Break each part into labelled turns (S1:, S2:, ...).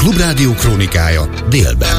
S1: Klubrádió krónikája délben.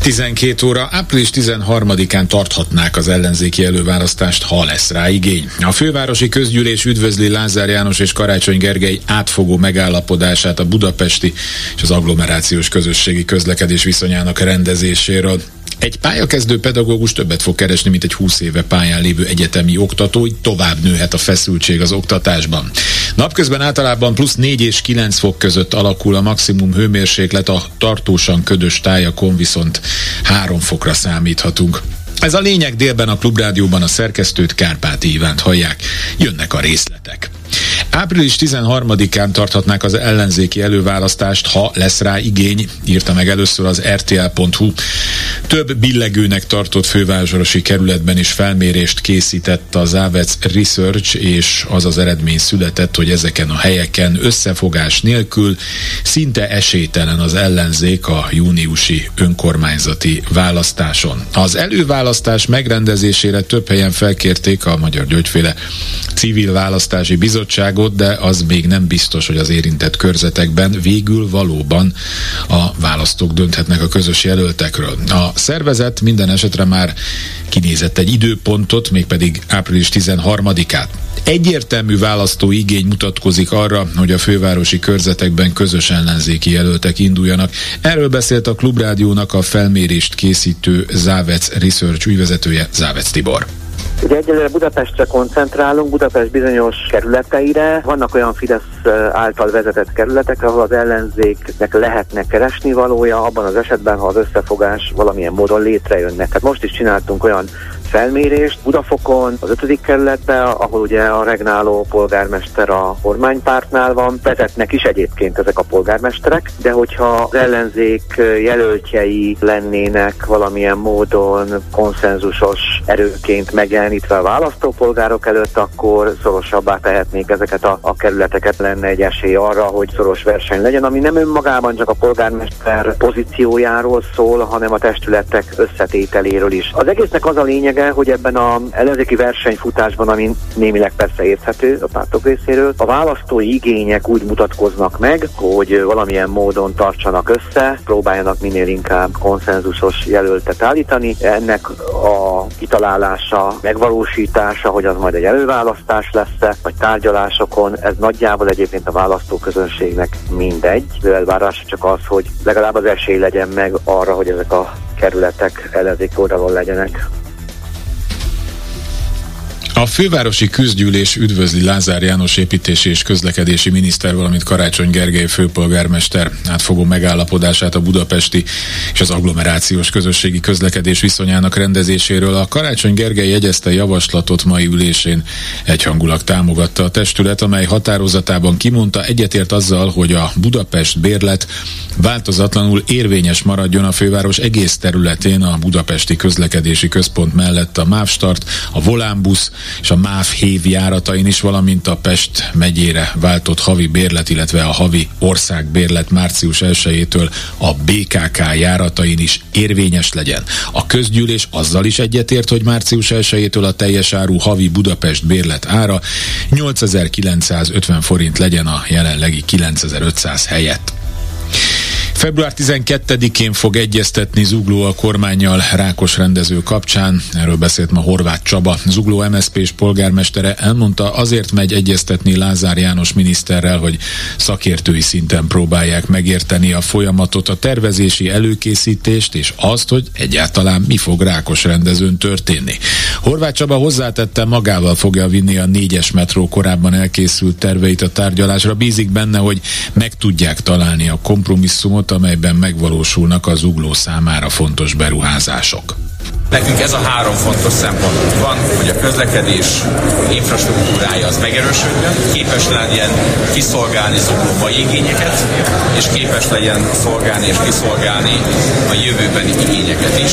S2: 12 óra, április 13-án tarthatnák az ellenzéki előválasztást, ha lesz rá igény. A fővárosi közgyűlés üdvözli Lázár János és Karácsony Gergely átfogó megállapodását a budapesti és az agglomerációs közösségi közlekedés viszonyának rendezéséről. Egy pályakezdő pedagógus többet fog keresni, mint egy 20 éve pályán lévő egyetemi oktató, így tovább nőhet a feszültség az oktatásban. Napközben általában plusz 4 és 9 fok között alakul a maximum hőmérséklet, a tartósan ködös tájakon viszont 3 fokra számíthatunk. Ez a lényeg délben a Klubrádióban a szerkesztőt Kárpáti Ivánt hallják. Jönnek a részletek. Április 13-án tarthatnák az ellenzéki előválasztást, ha lesz rá igény, írta meg először az rtl.hu. Több billegőnek tartott fővárosi kerületben is felmérést készített az Avec Research, és az az eredmény született, hogy ezeken a helyeken összefogás nélkül szinte esélytelen az ellenzék a júniusi önkormányzati választáson. Az előválasztás megrendezésére több helyen felkérték a Magyar Györgyféle civil választási bizottságot, de az még nem biztos, hogy az érintett körzetekben végül valóban a választók dönthetnek a közös jelöltekről. A szervezet minden esetre már kinézett egy időpontot, mégpedig április 13-át. Egyértelmű választó igény mutatkozik arra, hogy a fővárosi körzetekben közös ellenzéki jelöltek induljanak. Erről beszélt a Klubrádiónak a felmérést készítő Závec Research ügyvezetője Závec Tibor.
S3: Ugye egyelőre Budapestre koncentrálunk, Budapest bizonyos kerületeire. Vannak olyan Fidesz által vezetett kerületek, ahol az ellenzéknek lehetne keresni valója, abban az esetben, ha az összefogás valamilyen módon létrejönne. Tehát most is csináltunk olyan felmérést Budafokon, az ötödik kerületben, ahol ugye a regnáló polgármester a kormánypártnál van, vezetnek is egyébként ezek a polgármesterek, de hogyha az ellenzék jelöltjei lennének valamilyen módon konszenzusos erőként megjelenítve a választópolgárok előtt, akkor szorosabbá tehetnék ezeket a, a kerületeket, lenne egy esély arra, hogy szoros verseny legyen, ami nem önmagában csak a polgármester pozíciójáról szól, hanem a testületek összetételéről is. Az egésznek az a lényeg, lényege, hogy ebben a ellenzéki versenyfutásban, ami némileg persze érthető a pártok részéről, a választói igények úgy mutatkoznak meg, hogy valamilyen módon tartsanak össze, próbáljanak minél inkább konszenzusos jelöltet állítani. Ennek a kitalálása, megvalósítása, hogy az majd egy előválasztás lesz vagy tárgyalásokon, ez nagyjából egyébként a választóközönségnek mindegy. Az elvárása csak az, hogy legalább az esély legyen meg arra, hogy ezek a kerületek ellenzék oldalon legyenek.
S2: A fővárosi közgyűlés üdvözli Lázár János építési és közlekedési miniszter, valamint Karácsony Gergely főpolgármester. Átfogó megállapodását a budapesti és az agglomerációs közösségi közlekedés viszonyának rendezéséről. A Karácsony Gergely jegyezte javaslatot mai ülésén. Egyhangulag támogatta a testület, amely határozatában kimondta egyetért azzal, hogy a Budapest bérlet változatlanul érvényes maradjon a főváros egész területén a budapesti közlekedési központ mellett. A Mávstart, a Volánbusz, és a MÁV hév járatain is, valamint a Pest megyére váltott havi bérlet, illetve a havi országbérlet március 1-től a BKK járatain is érvényes legyen. A közgyűlés azzal is egyetért, hogy március 1-től a teljes áru havi Budapest bérlet ára 8950 forint legyen a jelenlegi 9500 helyett. Február 12-én fog egyeztetni Zugló a kormányjal Rákos rendező kapcsán. Erről beszélt ma Horváth Csaba. Zugló MSZP és polgármestere elmondta, azért megy egyeztetni Lázár János miniszterrel, hogy szakértői szinten próbálják megérteni a folyamatot, a tervezési előkészítést és azt, hogy egyáltalán mi fog Rákos rendezőn történni. Horváth Csaba hozzátette, magával fogja vinni a négyes metró korábban elkészült terveit a tárgyalásra. Bízik benne, hogy meg tudják találni a kompromisszumot, amelyben megvalósulnak az ugló számára fontos beruházások.
S4: Nekünk ez a három fontos szempont van, hogy a közlekedés infrastruktúrája az megerősödjön, képes legyen kiszolgálni zuglóbai igényeket, és képes legyen szolgálni és kiszolgálni a jövőbeni igényeket is.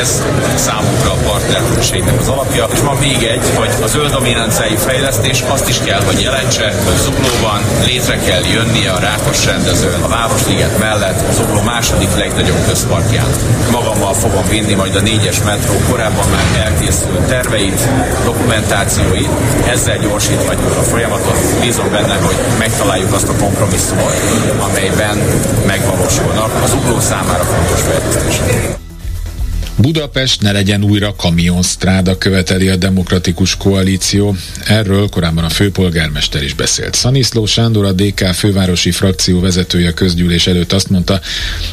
S4: Ez számunkra a partnerségnek az alapja. És van még egy, hogy a zöld dominanciai fejlesztés azt is kell, hogy jelentse, hogy Zuglóban létre kell jönnie a Rákos rendezőn, a Városliget mellett, Zugló második legnagyobb közparkján. Magammal fogom vinni majd a négyes metró korábban már elkészült terveit, dokumentációit, ezzel gyorsíthatjuk a folyamatot. Bízom benne, hogy megtaláljuk azt a kompromisszumot, amelyben megvalósulnak az ugló számára fontos fejlesztések.
S2: Budapest ne legyen újra kamionstráda, követeli a demokratikus koalíció. Erről korábban a főpolgármester is beszélt. Szaniszló Sándor, a DK fővárosi frakció vezetője közgyűlés előtt azt mondta,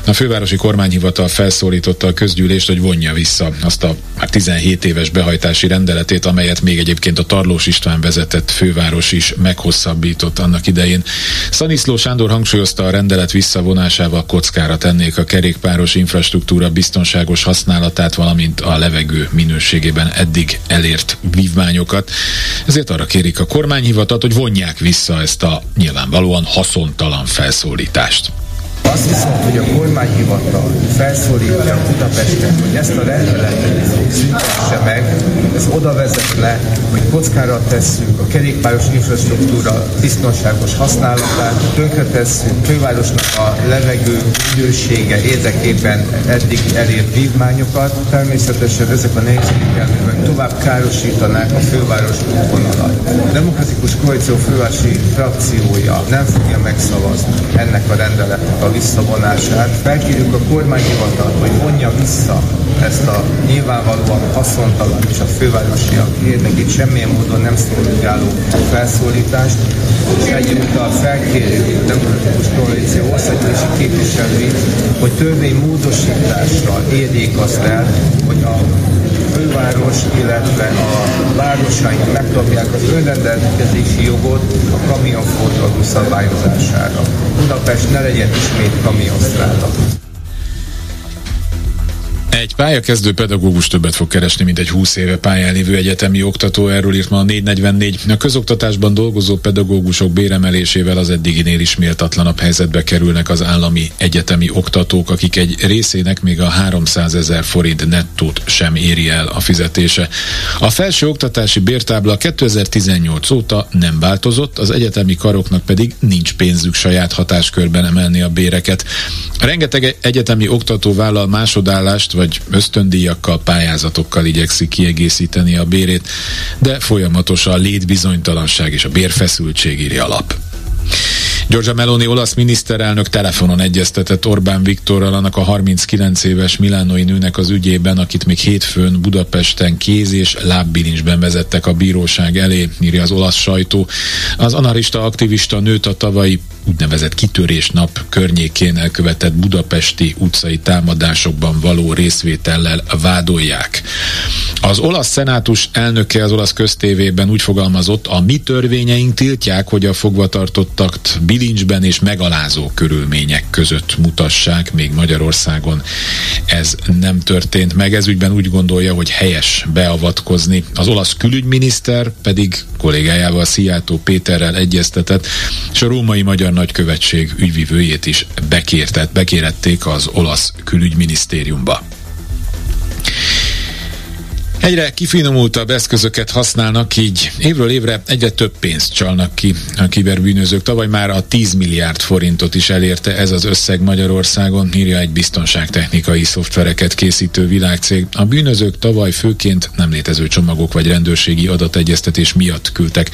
S2: a fővárosi kormányhivatal felszólította a közgyűlést, hogy vonja vissza azt a már 17 éves behajtási rendeletét, amelyet még egyébként a Tarlós István vezetett főváros is meghosszabbított annak idején. Szaniszló Sándor hangsúlyozta a rendelet visszavonásával kockára tennék a kerékpáros infrastruktúra biztonságos használat állapotát, valamint a levegő minőségében eddig elért vívmányokat. Ezért arra kérik a kormányhivatat, hogy vonják vissza ezt a nyilvánvalóan haszontalan felszólítást.
S5: Azt hiszem, hogy a kormányhivatal felszólítja Budapestet, hogy ezt a rendeletet szüntesse meg, ez oda vezet le, hogy kockára tesszük a kerékpáros infrastruktúra biztonságos használatát, tönkretesszük fővárosnak a levegő minősége érdekében eddig elért vívmányokat. Természetesen ezek a nehézségek tovább károsítanák a főváros útvonalat. A Demokratikus Koalíció fővárosi frakciója nem fogja megszavazni ennek a rendeletnek a visszavonását. Felkérjük a kormányhivatalt, hogy vonja vissza ezt a nyilvánvalóan haszontalan és a fővárosiak érdekét semmilyen módon nem szolgáló felszólítást, és egyúttal felkérjük a Demokratikus Koalíció országgyűlési képviselőit, hogy törvény módosítással érjék azt el, hogy a főváros, illetve a városaink megkapják az önrendelkezési jogot a kamionforgalmú szabályozására. Budapest ne legyen ismét kamionsztráda.
S2: Egy pályakezdő pedagógus többet fog keresni, mint egy 20 éve pályán lévő egyetemi oktató, erről írt ma a 444. A közoktatásban dolgozó pedagógusok béremelésével az eddiginél is méltatlanabb helyzetbe kerülnek az állami egyetemi oktatók, akik egy részének még a 300 ezer forint nettót sem éri el a fizetése. A felső oktatási bértábla 2018 óta nem változott, az egyetemi karoknak pedig nincs pénzük saját hatáskörben emelni a béreket. Rengeteg egyetemi oktató vállal másodállást vagy ösztöndíjakkal, pályázatokkal igyekszik kiegészíteni a bérét, de folyamatos a létbizonytalanság és a bérfeszültség írja alap. Giorgia Meloni olasz miniszterelnök telefonon egyeztetett Orbán Viktorral annak a 39 éves milánói nőnek az ügyében, akit még hétfőn Budapesten kéz és lábbilincsben vezettek a bíróság elé, írja az olasz sajtó. Az anarista aktivista nőt a tavalyi úgynevezett kitörésnap környékén elkövetett budapesti utcai támadásokban való részvétellel vádolják. Az olasz szenátus elnöke az olasz köztévében úgy fogalmazott, a mi törvényeink tiltják, hogy a fogvatartottak bilincsben és megalázó körülmények között mutassák, még Magyarországon ez nem történt meg. Ez ügyben úgy gondolja, hogy helyes beavatkozni. Az olasz külügyminiszter pedig kollégájával, Szijjátó Péterrel egyeztetett, és a római magyar nagykövetség ügyvivőjét is bekértett, bekérették az olasz külügyminisztériumba. Egyre kifinomultabb eszközöket használnak, így évről évre egyre több pénzt csalnak ki a kiberbűnözők. Tavaly már a 10 milliárd forintot is elérte ez az összeg Magyarországon, írja egy biztonságtechnikai szoftvereket készítő világcég. A bűnözők tavaly főként nem létező csomagok vagy rendőrségi adategyeztetés miatt küldtek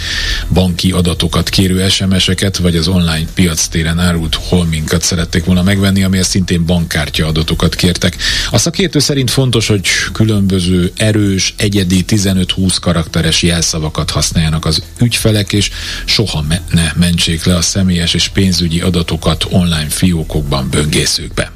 S2: banki adatokat kérő SMS-eket, vagy az online piac téren árult holminkat szerették volna megvenni, amihez szintén bankkártya adatokat kértek. A szakértő szerint fontos, hogy különböző erős erős, egyedi 15-20 karakteres jelszavakat használjanak az ügyfelek, és soha ne mentsék le a személyes és pénzügyi adatokat online fiókokban, böngészőkben.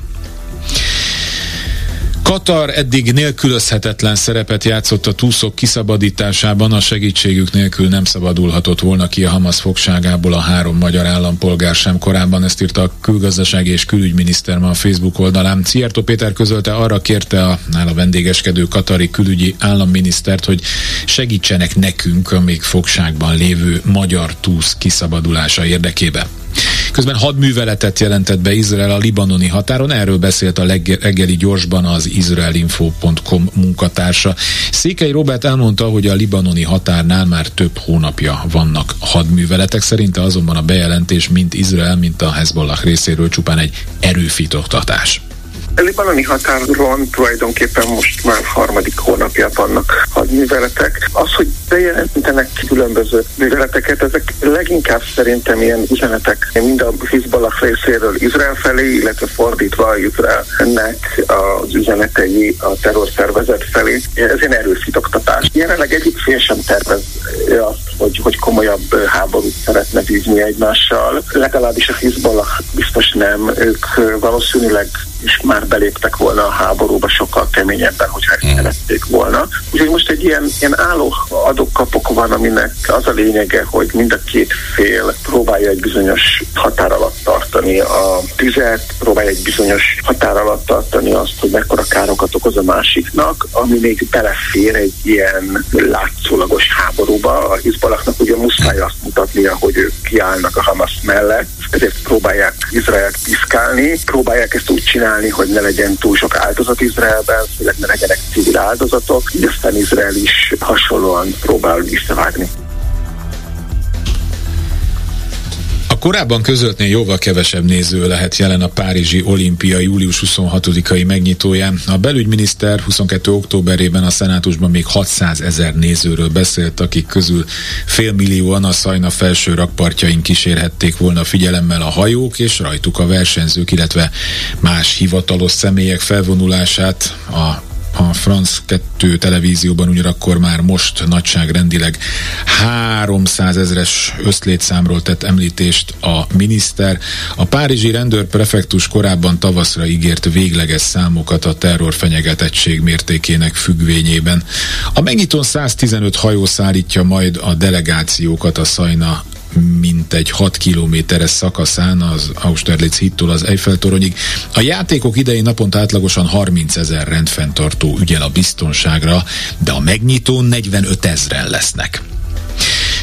S2: Katar eddig nélkülözhetetlen szerepet játszott a túszok kiszabadításában, a segítségük nélkül nem szabadulhatott volna ki a Hamas fogságából a három magyar állampolgár sem korábban, ezt írta a külgazdasági és külügyminiszter ma a Facebook oldalán. Szijjártó Péter közölte, arra kérte a nála vendégeskedő katari külügyi államminisztert, hogy segítsenek nekünk a még fogságban lévő magyar túsz kiszabadulása érdekében. Közben hadműveletet jelentett be Izrael a libanoni határon, erről beszélt a reggeli gyorsban az izraelinfo.com munkatársa. Székely Robert elmondta, hogy a libanoni határnál már több hónapja vannak hadműveletek, szerinte azonban a bejelentés mind Izrael, mint a Hezbollah részéről csupán egy erőfitoktatás.
S6: A libanoni határon tulajdonképpen most már harmadik hónapja vannak hadműveletek. Az, hogy bejelentenek különböző műveleteket, ezek leginkább szerintem ilyen üzenetek mind a Hizballah részéről Izrael felé, illetve fordítva Izraelnek az üzenetei a terrorszervezet felé. Ez egy erős oktatás. Jelenleg egyik fél sem tervez azt, hogy, hogy komolyabb háborút szeretne vívni egymással. Legalábbis a Hizballah biztos nem. Ők valószínűleg is már beléptek volna a háborúba sokkal keményebben, hogyha ezt mm. szerették volna. Úgyhogy most egy ilyen, ilyen álló adok-kapok van, aminek az a lényege, hogy mind a két fél próbálja egy bizonyos határ alatt tartani a tüzet, próbálja egy bizonyos határ alatt tartani azt, hogy mekkora károkat okoz a másiknak, ami még belefér egy ilyen látszólagos háborúba. A Hizbalaknak ugye muszáj azt mutatnia, hogy ők kiállnak a Hamas mellett, ezért próbálják Izraelt piszkálni, próbálják ezt úgy csinálni, hogy ne legyen túl sok áldozat Izraelben, illetve ne legyenek civil áldozatok, így Izrael is hasonlóan próbál visszavágni.
S2: Korábban közöltnél jóval kevesebb néző lehet jelen a Párizsi Olimpia július 26-ai megnyitóján. A belügyminiszter 22. októberében a szenátusban még 600 ezer nézőről beszélt, akik közül félmillióan a Szajna felső rakpartjain kísérhették volna figyelemmel a hajók és rajtuk a versenyzők, illetve más hivatalos személyek felvonulását a a France 2 televízióban ugyanakkor már most nagyságrendileg 300 ezres összlétszámról tett említést a miniszter. A párizsi rendőrprefektus korábban tavaszra ígért végleges számokat a terror fenyegetettség mértékének függvényében. A megnyitón 115 hajó szállítja majd a delegációkat a Szajna mint egy 6 kilométeres szakaszán az Austerlitz hittól az Eiffel toronyig. A játékok idején naponta átlagosan 30 ezer rendfenntartó ügyel a biztonságra, de a megnyitón 45 ezeren lesznek.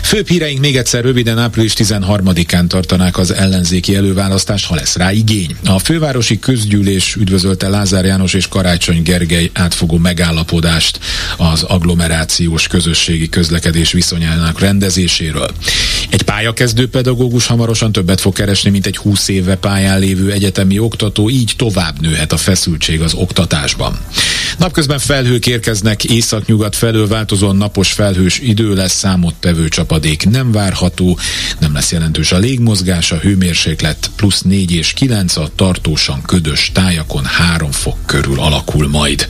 S2: Főbb híreink még egyszer röviden április 13-án tartanák az ellenzéki előválasztást, ha lesz rá igény. A fővárosi közgyűlés üdvözölte Lázár János és Karácsony Gergely átfogó megállapodást az agglomerációs közösségi közlekedés viszonyának rendezéséről. Egy pályakezdő pedagógus hamarosan többet fog keresni, mint egy 20 éve pályán lévő egyetemi oktató, így tovább nőhet a feszültség az oktatásban. Napközben felhők érkeznek északnyugat felől változóan napos felhős idő lesz számottevő csapadék nem várható, nem lesz jelentős a légmozgás, a hőmérséklet plusz 4 és 9, a tartósan ködös tájakon 3 fok körül alakul majd.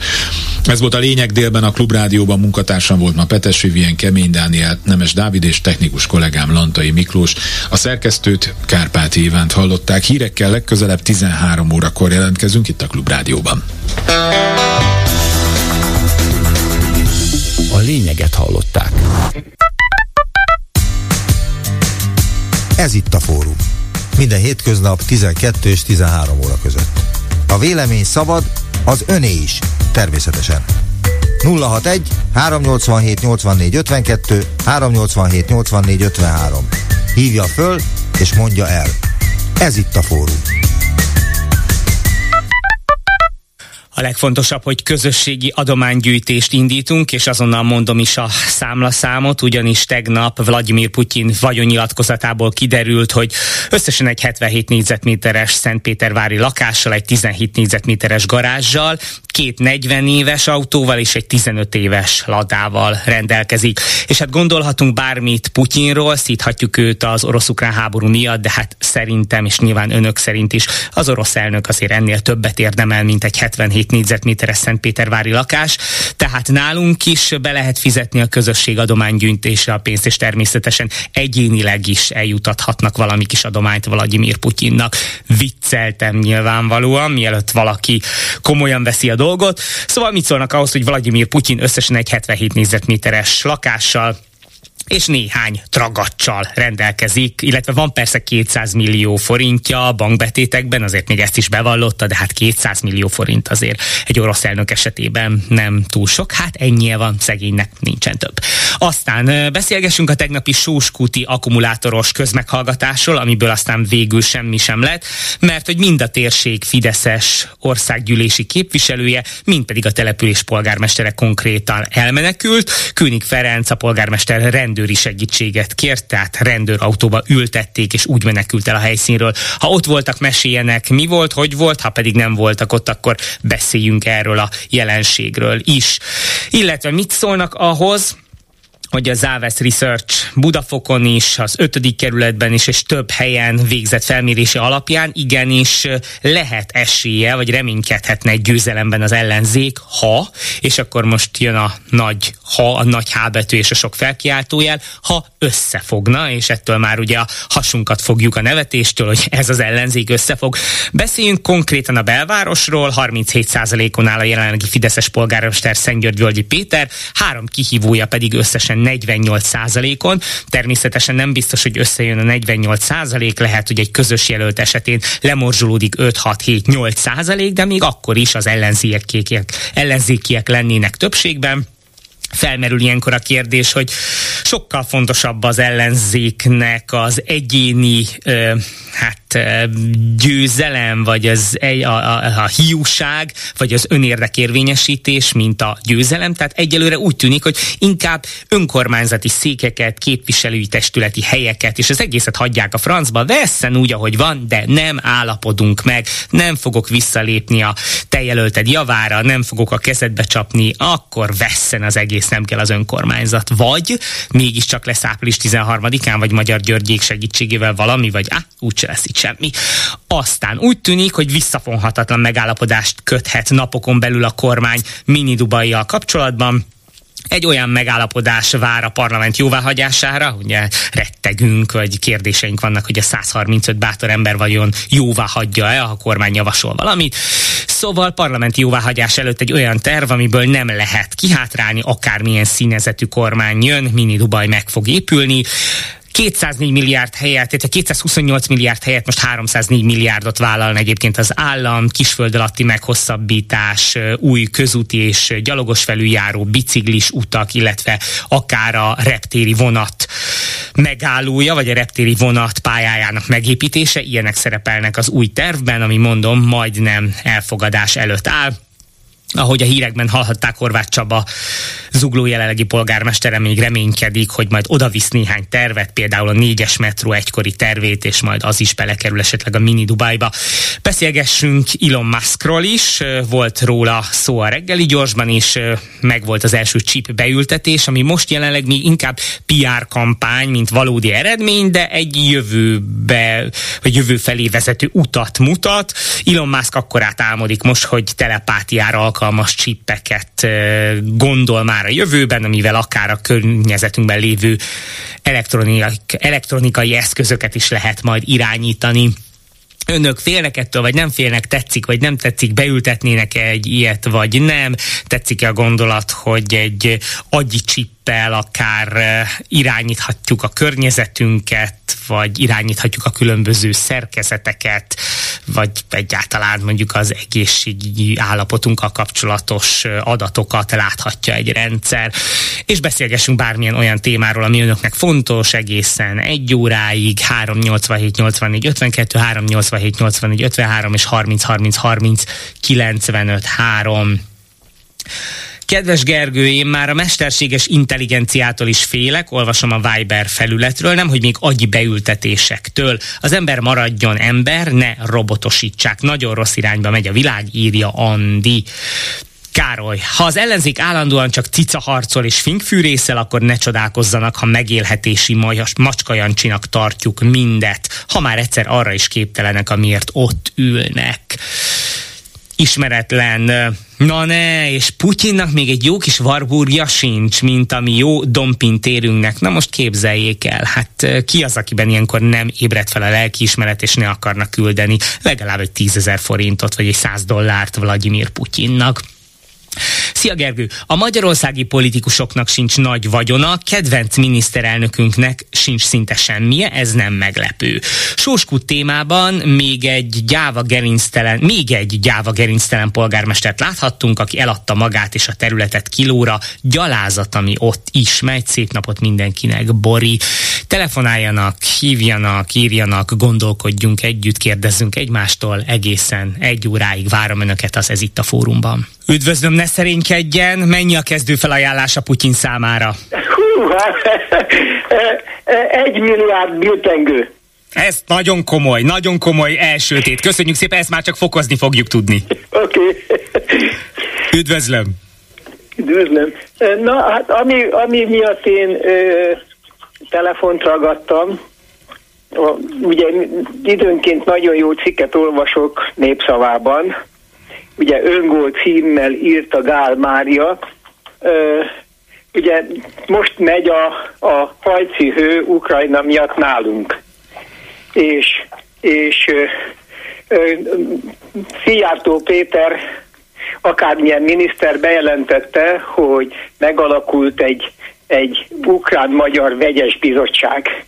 S2: Ez volt a lényeg délben a Klubrádióban munkatársam volt ma Petes Vivien, Kemény Dániel, Nemes Dávid és technikus kollégám Lantai Miklós. A szerkesztőt Kárpáti Ivánt hallották. Hírekkel legközelebb 13 órakor jelentkezünk itt a Klubrádióban.
S1: A lényeget hallották. Ez itt a fórum. Minden hétköznap 12 és 13 óra között. A vélemény szabad, az öné is, természetesen. 061 387 84 52 387 84 53. Hívja föl és mondja el. Ez itt a fórum.
S7: A legfontosabb, hogy közösségi adománygyűjtést indítunk, és azonnal mondom is a számlaszámot, ugyanis tegnap Vladimir Putyin vagyonnyilatkozatából kiderült, hogy összesen egy 77 négyzetméteres Szentpétervári lakással, egy 17 négyzetméteres garázsal, két 40 éves autóval és egy 15 éves ladával rendelkezik. És hát gondolhatunk bármit Putyinról, szíthatjuk őt az orosz-ukrán háború miatt, de hát szerintem, és nyilván önök szerint is, az orosz elnök azért ennél többet érdemel, mint egy 77 7 négyzetméteres Szentpétervári lakás, tehát nálunk is be lehet fizetni a közösség adománygyűjtésre a pénzt, és természetesen egyénileg is eljutathatnak valami kis adományt Vladimir Putyinnak. Vicceltem nyilvánvalóan, mielőtt valaki komolyan veszi a dolgot. Szóval mit szólnak ahhoz, hogy Vladimir Putyin összesen egy 77 négyzetméteres lakással és néhány tragacsal rendelkezik, illetve van persze 200 millió forintja bankbetétekben, azért még ezt is bevallotta, de hát 200 millió forint azért egy orosz elnök esetében nem túl sok, hát ennyi van, szegénynek nincsen több. Aztán beszélgessünk a tegnapi Sóskuti akkumulátoros közmeghallgatásról, amiből aztán végül semmi sem lett, mert hogy mind a térség Fideszes országgyűlési képviselője, mind pedig a település polgármestere konkrétan elmenekült. Künik Ferenc, a polgármester rend rendőri segítséget kért, tehát rendőrautóba ültették, és úgy menekült el a helyszínről. Ha ott voltak, meséljenek, mi volt, hogy volt, ha pedig nem voltak ott, akkor beszéljünk erről a jelenségről is. Illetve mit szólnak ahhoz, hogy a Závesz Research Budafokon is, az ötödik kerületben is, és több helyen végzett felmérése alapján igenis lehet esélye, vagy reménykedhetne egy győzelemben az ellenzék, ha, és akkor most jön a nagy ha, a nagy H betű és a sok felkiáltójel, ha összefogna, és ettől már ugye a hasunkat fogjuk a nevetéstől, hogy ez az ellenzék összefog. Beszéljünk konkrétan a belvárosról, 37%-on áll a jelenlegi Fideszes polgármester Szentgyörgy Péter, három kihívója pedig összesen 48 százalékon. Természetesen nem biztos, hogy összejön a 48 százalék, lehet, hogy egy közös jelölt esetén lemorzsolódik 5-6-7-8 százalék, de még akkor is az ellenzékiek, ellenzékiek lennének többségben felmerül ilyenkor a kérdés, hogy sokkal fontosabb az ellenzéknek az egyéni hát győzelem, vagy az, a, a, a hiúság, vagy az önérdekérvényesítés, mint a győzelem. Tehát egyelőre úgy tűnik, hogy inkább önkormányzati székeket, képviselői testületi helyeket, és az egészet hagyják a francba, vesszen úgy, ahogy van, de nem állapodunk meg, nem fogok visszalépni a te jelölted javára, nem fogok a kezedbe csapni, akkor vesszen az egész, nem kell az önkormányzat. Vagy mégiscsak lesz április 13-án, vagy Magyar Györgyék segítségével valami, vagy á, úgyse lesz itt semmi. Aztán úgy tűnik, hogy visszafonhatatlan megállapodást köthet napokon belül a kormány mini Dubaival kapcsolatban, egy olyan megállapodás vár a parlament jóváhagyására, ugye rettegünk, vagy kérdéseink vannak, hogy a 135 bátor ember vajon jóvá hagyja-e, ha a kormány javasol valamit. Szóval parlamenti jóváhagyás előtt egy olyan terv, amiből nem lehet kihátrálni, akármilyen színezetű kormány jön, mini Dubaj meg fog épülni. 204 milliárd helyet, tehát 228 milliárd helyet most 304 milliárdot vállal egyébként az állam, kisföld alatti meghosszabbítás, új közúti és gyalogos felüljáró, biciklis utak, illetve akár a reptéri vonat megállója, vagy a reptéri vonat pályájának megépítése, ilyenek szerepelnek az új tervben, ami mondom, majdnem elfogadás előtt áll ahogy a hírekben hallhatták, Horváth Csaba zugló jelenlegi polgármestere még reménykedik, hogy majd odavisz néhány tervet, például a négyes metró egykori tervét, és majd az is belekerül esetleg a mini Dubájba. Beszélgessünk Elon Muskról is, volt róla szó a reggeli gyorsban meg volt az első chip beültetés, ami most jelenleg még inkább PR kampány, mint valódi eredmény, de egy jövőbe, vagy jövő felé vezető utat mutat. Elon Musk akkor álmodik most, hogy telepátiára alkalmas csippeket gondol már a jövőben, amivel akár a környezetünkben lévő elektronikai, eszközöket is lehet majd irányítani. Önök félnek ettől, vagy nem félnek, tetszik, vagy nem tetszik, beültetnének -e egy ilyet, vagy nem, tetszik-e a gondolat, hogy egy agyi csippel akár irányíthatjuk a környezetünket, vagy irányíthatjuk a különböző szerkezeteket, vagy egyáltalán mondjuk az egészségügyi állapotunkkal kapcsolatos adatokat láthatja egy rendszer. És beszélgessünk bármilyen olyan témáról, ami önöknek fontos, egészen egy óráig, 387 84 52, 387 84 53 és 30 30 30 95 3. Kedves Gergő, én már a mesterséges intelligenciától is félek, olvasom a Viber felületről, nem, hogy még agyi beültetésektől. Az ember maradjon ember, ne robotosítsák. Nagyon rossz irányba megy a világ, írja Andi. Károly, ha az ellenzék állandóan csak cica harcol és finkfűrészel, akkor ne csodálkozzanak, ha megélhetési majas, macskajancsinak tartjuk mindet, ha már egyszer arra is képtelenek, amiért ott ülnek ismeretlen Na ne, és Putyinnak még egy jó kis varburgja sincs, mint ami jó dompintérünknek. Na most képzeljék el, hát ki az, akiben ilyenkor nem ébred fel a lelkiismeret, és ne akarnak küldeni legalább egy tízezer forintot, vagy egy száz dollárt Vladimir Putyinnak. Szia Gergő! A magyarországi politikusoknak sincs nagy vagyona, kedvenc miniszterelnökünknek sincs szinte semmije, ez nem meglepő. Sóskút témában még egy gyáva gerinctelen, még egy gyáva gerinctelen polgármestert láthattunk, aki eladta magát és a területet kilóra. Gyalázat, ami ott is megy. Szép napot mindenkinek, Bori. Telefonáljanak, hívjanak, írjanak, gondolkodjunk együtt, kérdezzünk egymástól egészen egy óráig várom önöket az Ez itt a fórumban. Üdvözlöm, ne szerénykedjen, mennyi a kezdő felajánlás a Putyin számára?
S8: Hú, egy milliárd biltengő.
S7: Ez nagyon komoly, nagyon komoly első tét. Köszönjük szépen, ezt már csak fokozni fogjuk tudni.
S8: Oké. Okay.
S7: Üdvözlöm.
S8: Üdvözlöm. Na hát ami, ami miatt én ö, telefont ragadtam, ugye időnként nagyon jó cikket olvasok népszavában, ugye öngól címmel írta Gál Mária, ugye most megy a, a hajci hő Ukrajna miatt nálunk, és, és Szijjártó Péter akármilyen miniszter bejelentette, hogy megalakult egy, egy ukrán-magyar vegyes bizottság,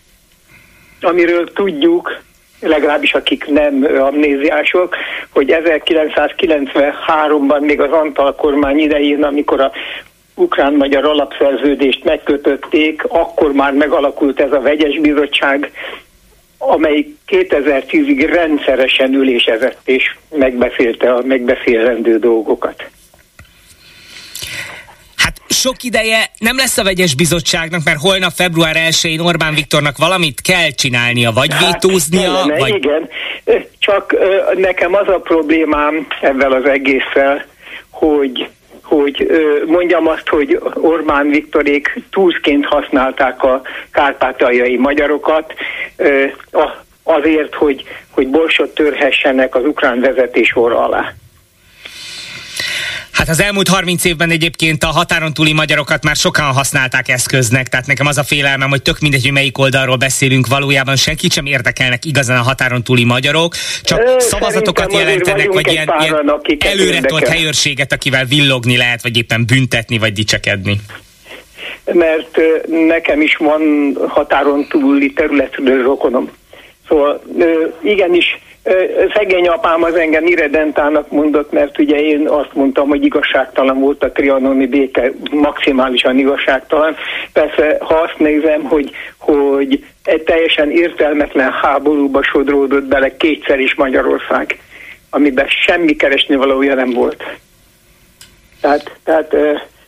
S8: amiről tudjuk, legalábbis akik nem amnéziások, hogy 1993-ban még az Antal kormány idején, amikor a ukrán-magyar alapszerződést megkötötték, akkor már megalakult ez a vegyes bizottság, amely 2010-ig rendszeresen ülésezett és megbeszélte a megbeszélendő dolgokat.
S7: Sok ideje nem lesz a vegyes bizottságnak, mert holnap február 1-én Orbán Viktornak valamit kell csinálnia, vagy hát, vétóznia, kellene, vagy...
S8: Igen, csak nekem az a problémám ebben az egésszel, hogy hogy mondjam azt, hogy Orbán Viktorék túlszként használták a kárpátaljai magyarokat azért, hogy, hogy borsot törhessenek az ukrán vezetés orra alá.
S7: Hát az elmúlt 30 évben egyébként a határon túli magyarokat már sokan használták eszköznek, tehát nekem az a félelmem, hogy tök mindegy, hogy melyik oldalról beszélünk, valójában senkit sem érdekelnek igazán a határon túli magyarok, csak Ö, szavazatokat jelentenek, vagy ilyen, páran, ilyen előretolt helyőrséget, akivel villogni lehet, vagy éppen büntetni, vagy dicsekedni
S8: mert nekem is van határon túli területről rokonom. Szóval igenis Szegény apám az engem irredentának mondott, mert ugye én azt mondtam, hogy igazságtalan volt a trianoni béke, maximálisan igazságtalan. Persze, ha azt nézem, hogy, hogy egy teljesen értelmetlen háborúba sodródott bele kétszer is Magyarország, amiben semmi keresni valója nem volt. Tehát, tehát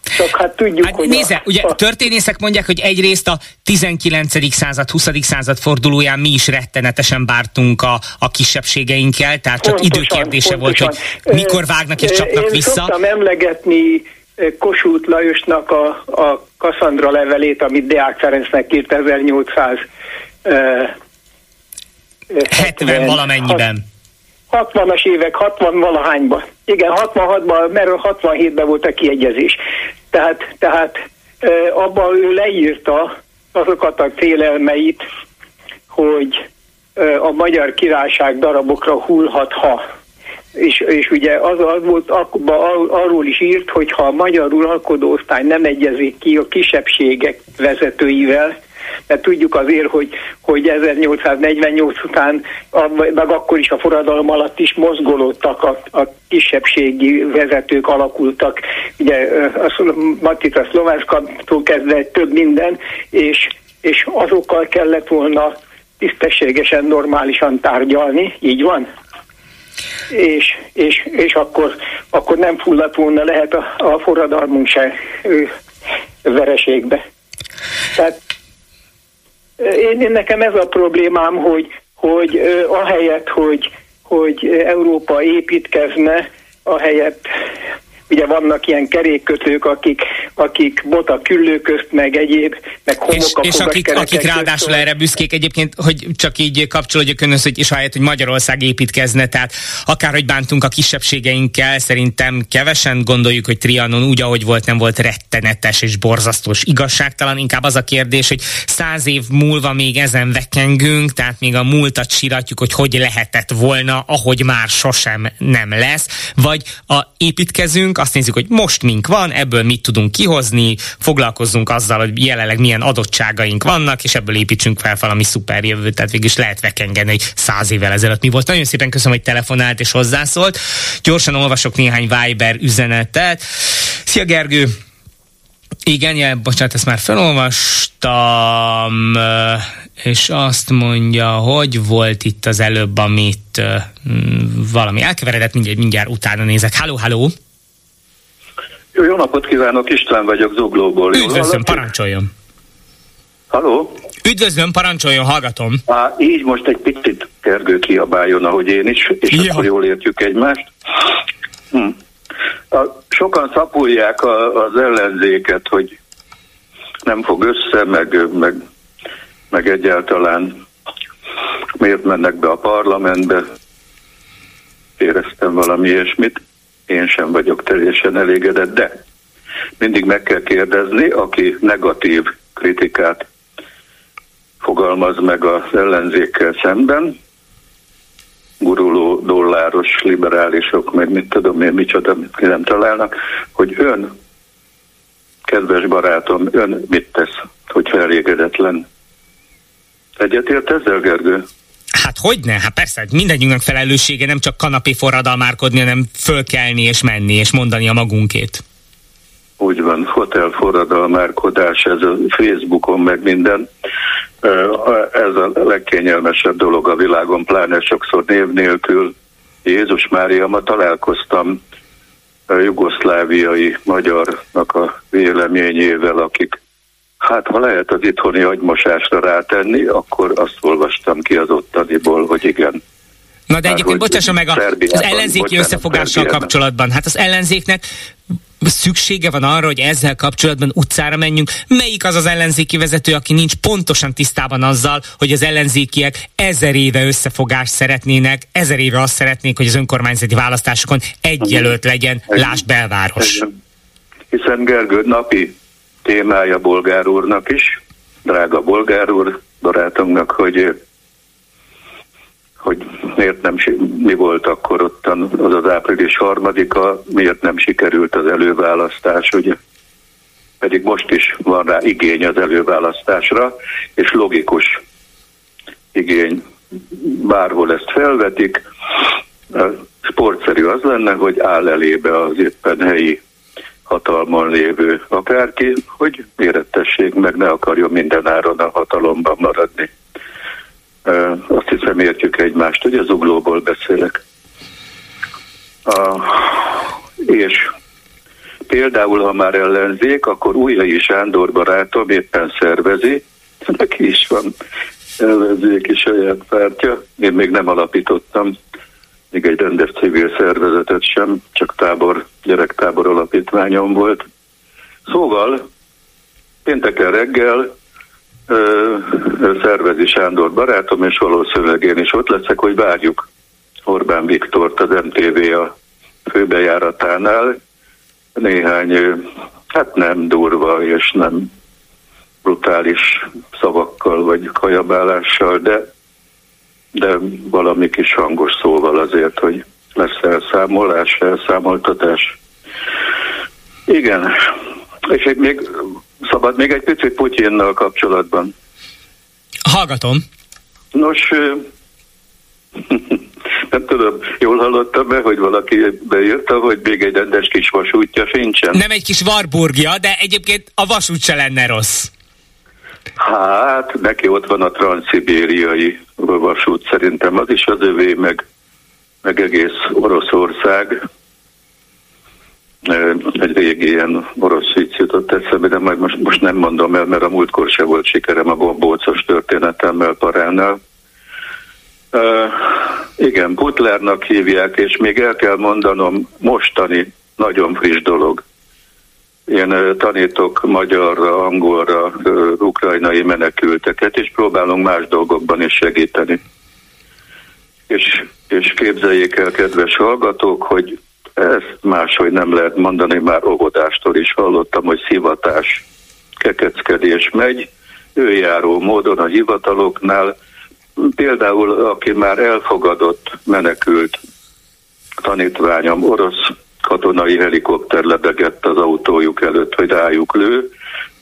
S8: csak hát tudjuk, hát
S7: hogy... Nézze, a, ugye a... történészek mondják, hogy egyrészt a 19. század, 20. század fordulóján mi is rettenetesen bártunk a, a kisebbségeinkkel, tehát csak pontosan, időkérdése pontosan. volt, hogy mikor vágnak és csapnak
S8: Én
S7: vissza.
S8: Én emlegetni Kossuth Lajosnak a, a Kassandra levelét, amit Deák Ferencnek írt 1800 uh,
S7: 70 valamennyiben.
S8: 60-as évek, 60 valahányban. Igen, 66-ban, mert 67-ben volt a kiegyezés. Tehát, tehát abban ő leírta azokat a félelmeit, hogy a magyar királyság darabokra hullhat, ha. És, és ugye az, az volt, akkor arról is írt, hogy ha a magyar uralkodó osztály nem egyezik ki a kisebbségek vezetőivel, mert tudjuk azért, hogy, hogy 1848 után, meg akkor is a forradalom alatt is mozgolódtak a, a kisebbségi vezetők alakultak, ugye a Matica Szlovászkától kezdve több minden, és, és azokkal kellett volna tisztességesen, normálisan tárgyalni, így van? És, és, és akkor, akkor nem fulladt volna lehet a, a forradalmunk se ő, vereségbe. Tehát én, én nekem ez a problémám, hogy, hogy ahelyett, hogy, hogy Európa építkezne, ahelyett ugye vannak ilyen kerékkötők, akik, akik bota küllő közt, meg egyéb, meg
S7: És, és akik, akik ráadásul erre büszkék egyébként, hogy csak így kapcsolódjak önhöz, hogy és ahelyett, hogy Magyarország építkezne, tehát akárhogy bántunk a kisebbségeinkkel, szerintem kevesen gondoljuk, hogy Trianon úgy, ahogy volt, nem volt rettenetes és borzasztós igazságtalan. Inkább az a kérdés, hogy száz év múlva még ezen vekengünk, tehát még a múltat siratjuk, hogy hogy lehetett volna, ahogy már sosem nem lesz, vagy a építkezünk, azt nézzük, hogy most mink van, ebből mit tudunk kihozni, foglalkozzunk azzal, hogy jelenleg milyen adottságaink vannak, és ebből építsünk fel valami szuper jövőt, tehát végül is lehet vekengeni, hogy száz évvel ezelőtt mi volt. Nagyon szépen köszönöm, hogy telefonált és hozzászólt. Gyorsan olvasok néhány Viber üzenetet. Szia Gergő! Igen, ja, bocsánat, ezt már felolvastam, és azt mondja, hogy volt itt az előbb, amit valami elkeveredett, mindjárt, mindjárt utána nézek. Halló, halló!
S9: Jó, jó napot kívánok, István vagyok Zuglóból.
S7: Üdvözlöm, parancsoljon!
S9: Haló?
S7: Üdvözlöm, parancsoljon, hallgatom.
S9: Á, így most egy picit Gergő kiabáljon, ahogy én is, és ja. akkor jól értjük egymást. Hm. A, sokan szapulják a, az ellenzéket, hogy nem fog össze, meg, meg, meg egyáltalán miért mennek be a parlamentbe. Éreztem valami ilyesmit. Én sem vagyok teljesen elégedett, de mindig meg kell kérdezni, aki negatív kritikát fogalmaz meg az ellenzékkel szemben, guruló dolláros liberálisok, meg mit tudom én, micsoda nem találnak, hogy ön, kedves barátom, ön mit tesz, hogy elégedetlen. Egyetért ezzel, Gergő?
S7: Hát hogy ne? Hát persze, mindegyünknek felelőssége nem csak kanapé forradalmárkodni, hanem fölkelni és menni és mondani a magunkét.
S9: Úgy van, hotel forradalmárkodás, ez a Facebookon meg minden. Ez a legkényelmesebb dolog a világon, pláne sokszor név nélkül. Jézus Mária, ma találkoztam a jugoszláviai magyarnak a véleményével, akik Hát ha lehet az itthoni agymosásra rátenni, akkor azt olvastam ki az ottaniból, hogy igen.
S7: Na de egyébként bocsásson meg a, az ellenzéki bocsánat, összefogással Szerbiában. kapcsolatban. Hát az ellenzéknek szüksége van arra, hogy ezzel kapcsolatban utcára menjünk. Melyik az az ellenzéki vezető, aki nincs pontosan tisztában azzal, hogy az ellenzékiek ezer éve összefogást szeretnének, ezer éve azt szeretnék, hogy az önkormányzati választásokon egy jelölt legyen, lásd belváros.
S9: Hiszen Gergő napi témája Bolgár úrnak is, drága Bolgár úr, barátunknak, hogy hogy miért nem, mi volt akkor ott az az április harmadika, miért nem sikerült az előválasztás, ugye? Pedig most is van rá igény az előválasztásra, és logikus igény, bárhol ezt felvetik. Sportszerű az lenne, hogy áll elébe az éppen helyi hatalmon lévő akárki, hogy mérettessék meg, ne akarjon mindenáron a hatalomban maradni. Azt hiszem értjük egymást, hogy az uglóból beszélek. A, és például, ha már ellenzék, akkor Újjai Sándor barátom éppen szervezi, neki is van ellenzéki saját pártja, én még nem alapítottam, még egy rendes civil szervezetet sem, csak tábor, gyerektábor alapítványom volt. Szóval pénteken reggel ö, szervezi Sándor barátom, és valószínűleg én is ott leszek, hogy várjuk Orbán Viktort az MTV a főbejáratánál. Néhány, hát nem durva és nem brutális szavakkal vagy kajabálással, de de valami kis hangos szóval azért, hogy lesz elszámolás, elszámoltatás. Igen, és még szabad még egy picit Putyinnal kapcsolatban.
S7: Hallgatom.
S9: Nos, nem tudom, jól hallottam be, hogy valaki beírta, hogy még egy rendes kis vasútja sincsen.
S7: Nem egy kis Warburgja, de egyébként a vasút se lenne rossz.
S9: Hát, neki ott van a transzibériai vasút, szerintem az is az övé, meg, meg egész Oroszország. Egy régi ilyen orosz vicc jutott eszembe, de majd most, most nem mondom el, mert a múltkor se volt sikerem a gombócos történetemmel Paránál. Uh, igen, Putlernak hívják, és még el kell mondanom mostani nagyon friss dolog. Én tanítok magyarra, angolra, ukrajnai menekülteket, és próbálunk más dolgokban is segíteni. És, és képzeljék el, kedves hallgatók, hogy ezt máshogy nem lehet mondani, már óvodástól is hallottam, hogy szivatás, kekeckedés megy, őjáró módon a hivataloknál, például aki már elfogadott, menekült tanítványom, orosz katonai helikopter lebegett az autójuk előtt, hogy rájuk lő,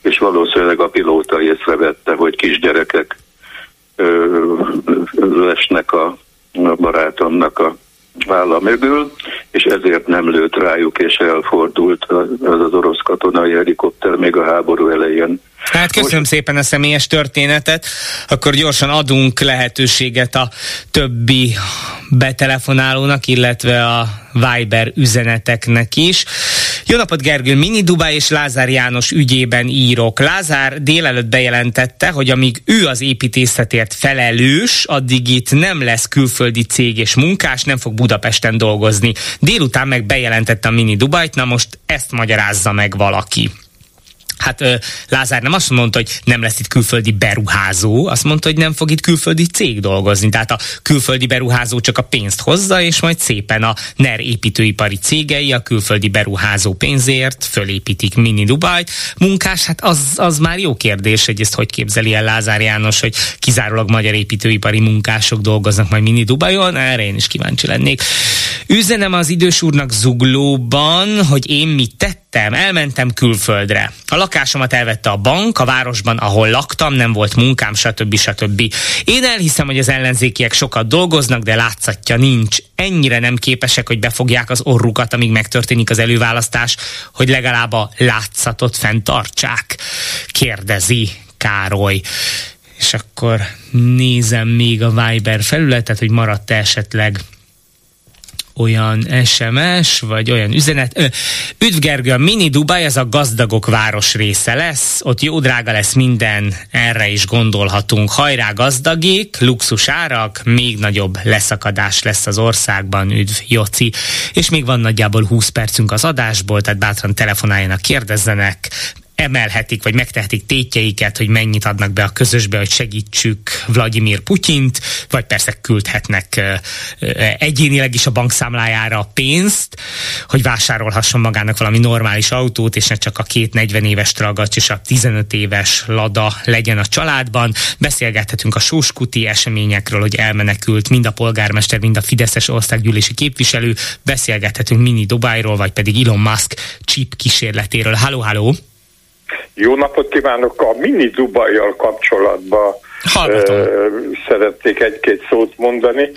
S9: és valószínűleg a pilóta észrevette, hogy kisgyerekek ö, lesnek a, a barátomnak a válla mögül, és ezért nem lőtt rájuk, és elfordult az az orosz katonai helikopter még a háború elején.
S7: Hát köszönöm Most... szépen a személyes történetet, akkor gyorsan adunk lehetőséget a többi betelefonálónak, illetve a Viber üzeneteknek is. Jó napot Gergő, Mini Dubá és Lázár János ügyében írok. Lázár délelőtt bejelentette, hogy amíg ő az építészetért felelős, addig itt nem lesz külföldi cég és munkás, nem fog Budapesten dolgozni. Délután meg bejelentette a Mini Dubájt, na most ezt magyarázza meg valaki. Hát Lázár nem azt mondta, hogy nem lesz itt külföldi beruházó, azt mondta, hogy nem fog itt külföldi cég dolgozni. Tehát a külföldi beruházó csak a pénzt hozza, és majd szépen a NER építőipari cégei a külföldi beruházó pénzért fölépítik mini Dubajt. Munkás, hát az, az már jó kérdés, hogy ezt hogy képzeli el Lázár János, hogy kizárólag magyar építőipari munkások dolgoznak majd mini Dubajon, erre én is kíváncsi lennék. Üzenem az idős úrnak zuglóban, hogy én mit tettem, elmentem külföldre. A lakásomat elvette a bank, a városban, ahol laktam, nem volt munkám, stb. stb. Én elhiszem, hogy az ellenzékiek sokat dolgoznak, de látszatja nincs. Ennyire nem képesek, hogy befogják az orrukat, amíg megtörténik az előválasztás, hogy legalább a látszatot fenntartsák. Kérdezi Károly. És akkor nézem még a Viber felületet, hogy maradt esetleg olyan SMS, vagy olyan üzenet. Üdv Gergő, a Mini Dubai az a gazdagok város része lesz, ott jó drága lesz minden, erre is gondolhatunk. Hajrá gazdagék, luxus árak, még nagyobb leszakadás lesz az országban, üdv Joci. És még van nagyjából 20 percünk az adásból, tehát bátran telefonáljanak, kérdezzenek, emelhetik, vagy megtehetik tétjeiket, hogy mennyit adnak be a közösbe, hogy segítsük Vladimir Putyint, vagy persze küldhetnek egyénileg is a bankszámlájára pénzt, hogy vásárolhasson magának valami normális autót, és ne csak a két 40 éves tragacs és a 15 éves lada legyen a családban. Beszélgethetünk a sóskuti eseményekről, hogy elmenekült mind a polgármester, mind a Fideszes országgyűlési képviselő. Beszélgethetünk Mini Dubájról, vagy pedig Elon Musk chip kísérletéről. Halló, halló!
S10: Jó napot kívánok! A Mini Dubajjal kapcsolatban uh, szeretnék egy-két szót mondani.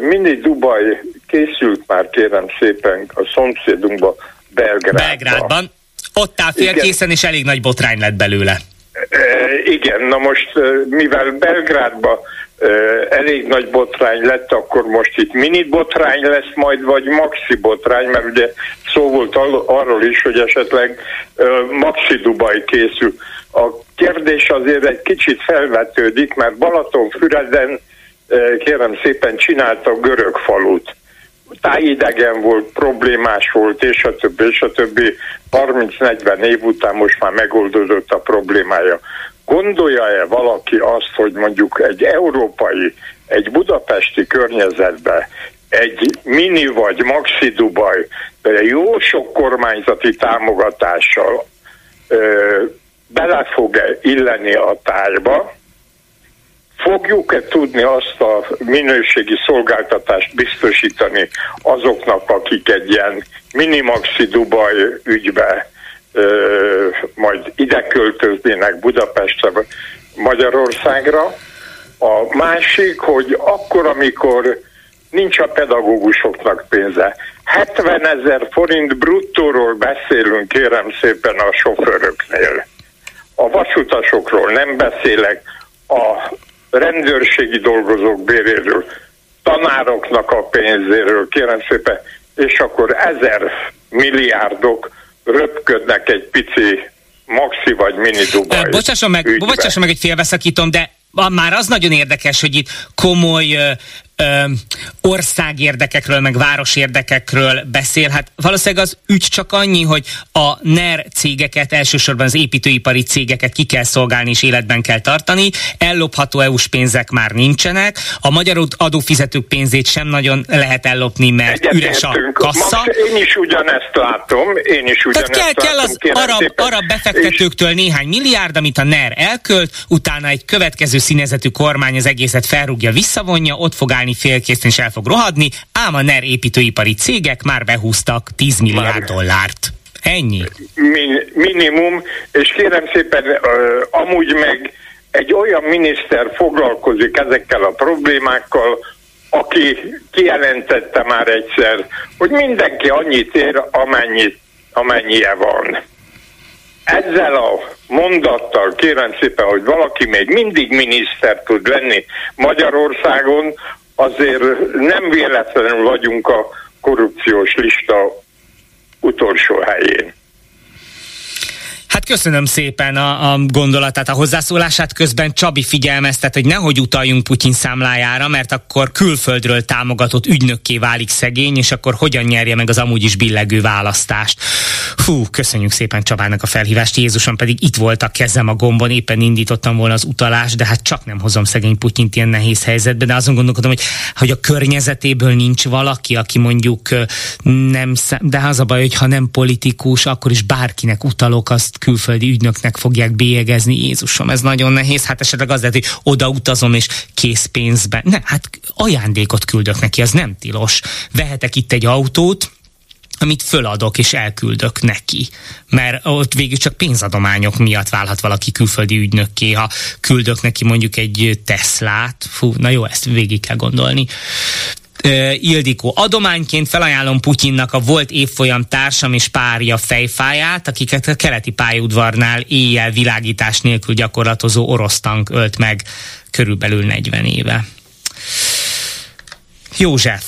S10: Mini Dubaj készült már kérem szépen a szomszédunkba Belgrádban.
S7: Belgrádban. Ott áll félkészen, és elég nagy botrány lett belőle.
S10: Igen, na most mivel Belgrádban elég nagy botrány lett, akkor most itt mini botrány lesz majd, vagy maxi botrány, mert ugye szó volt arról is, hogy esetleg maxi Dubaj készül. A kérdés azért egy kicsit felvetődik, mert Balatonfüreden kérem szépen csinálta görög falut. Tájidegen volt, problémás volt, és a többi, és a többi. 30-40 év után most már megoldódott a problémája. Gondolja-e valaki azt, hogy mondjuk egy európai, egy budapesti környezetbe egy mini vagy maxi Dubaj jó sok kormányzati támogatással ö, bele fog-e illeni a tájba, fogjuk-e tudni azt a minőségi szolgáltatást biztosítani azoknak, akik egy ilyen mini-maxi Dubaj ügybe majd ide költöznének Budapestre, Magyarországra. A másik, hogy akkor, amikor nincs a pedagógusoknak pénze. 70 ezer forint bruttóról beszélünk, kérem szépen a sofőröknél. A vasutasokról nem beszélek, a rendőrségi dolgozók béréről, tanároknak a pénzéről, kérem szépen, és akkor ezer milliárdok röpködnek egy pici maxi vagy mini Dubaj.
S7: Bocsásson meg, bocsásson meg, hogy félbeszakítom, de már az nagyon érdekes, hogy itt komoly ö, országérdekekről, meg városérdekekről beszél. Hát valószínűleg az ügy csak annyi, hogy a NER cégeket, elsősorban az építőipari cégeket ki kell szolgálni és életben kell tartani. Ellopható EU-s pénzek már nincsenek. A magyar adófizetők pénzét sem nagyon lehet ellopni, mert Egyet üres a kassa. Max,
S10: én is ugyanezt látom, én is ugyanezt
S7: Tehát kell,
S10: látom,
S7: kell az arab, arab befektetőktől és... néhány milliárd, amit a NER elkölt, utána egy következő színezetű kormány az egészet felrúgja, visszavonja, ott fog állni állni félkészén és el fog rohadni, ám a NER építőipari cégek már behúztak 10 milliárd dollárt. Ennyi.
S10: Min, minimum, és kérem szépen, uh, amúgy meg egy olyan miniszter foglalkozik ezekkel a problémákkal, aki kijelentette már egyszer, hogy mindenki annyit ér, amennyit, amennyie van. Ezzel a mondattal kérem szépen, hogy valaki még mindig miniszter tud lenni Magyarországon, azért nem véletlenül vagyunk a korrupciós lista utolsó helyén.
S7: Hát köszönöm szépen a, a gondolatát, a hozzászólását. Közben Csabi figyelmeztet, hogy nehogy utaljunk Putyin számlájára, mert akkor külföldről támogatott ügynökké válik szegény, és akkor hogyan nyerje meg az amúgy is billegő választást. Fú, köszönjük szépen Csabának a felhívást. Jézusom pedig itt volt a kezem a gombon, éppen indítottam volna az utalást, de hát csak nem hozom szegény Putyint ilyen nehéz helyzetbe, de azon gondolkodom, hogy, hogy a környezetéből nincs valaki, aki mondjuk nem, de az a baj, hogy ha nem politikus, akkor is bárkinek utalok, azt külföldi ügynöknek fogják bélyegezni. Jézusom, ez nagyon nehéz. Hát esetleg az lehet, hogy odautazom és készpénzben. Ne, hát ajándékot küldök neki, az nem tilos. Vehetek itt egy autót, amit föladok és elküldök neki. Mert ott végül csak pénzadományok miatt válhat valaki külföldi ügynökké, ha küldök neki mondjuk egy Teslát. Fú, na jó, ezt végig kell gondolni. Ildikó. Adományként felajánlom Putyinnak a volt évfolyam társam és párja fejfáját, akiket a keleti pályaudvarnál éjjel világítás nélkül gyakorlatozó orosz tank ölt meg körülbelül 40 éve. József.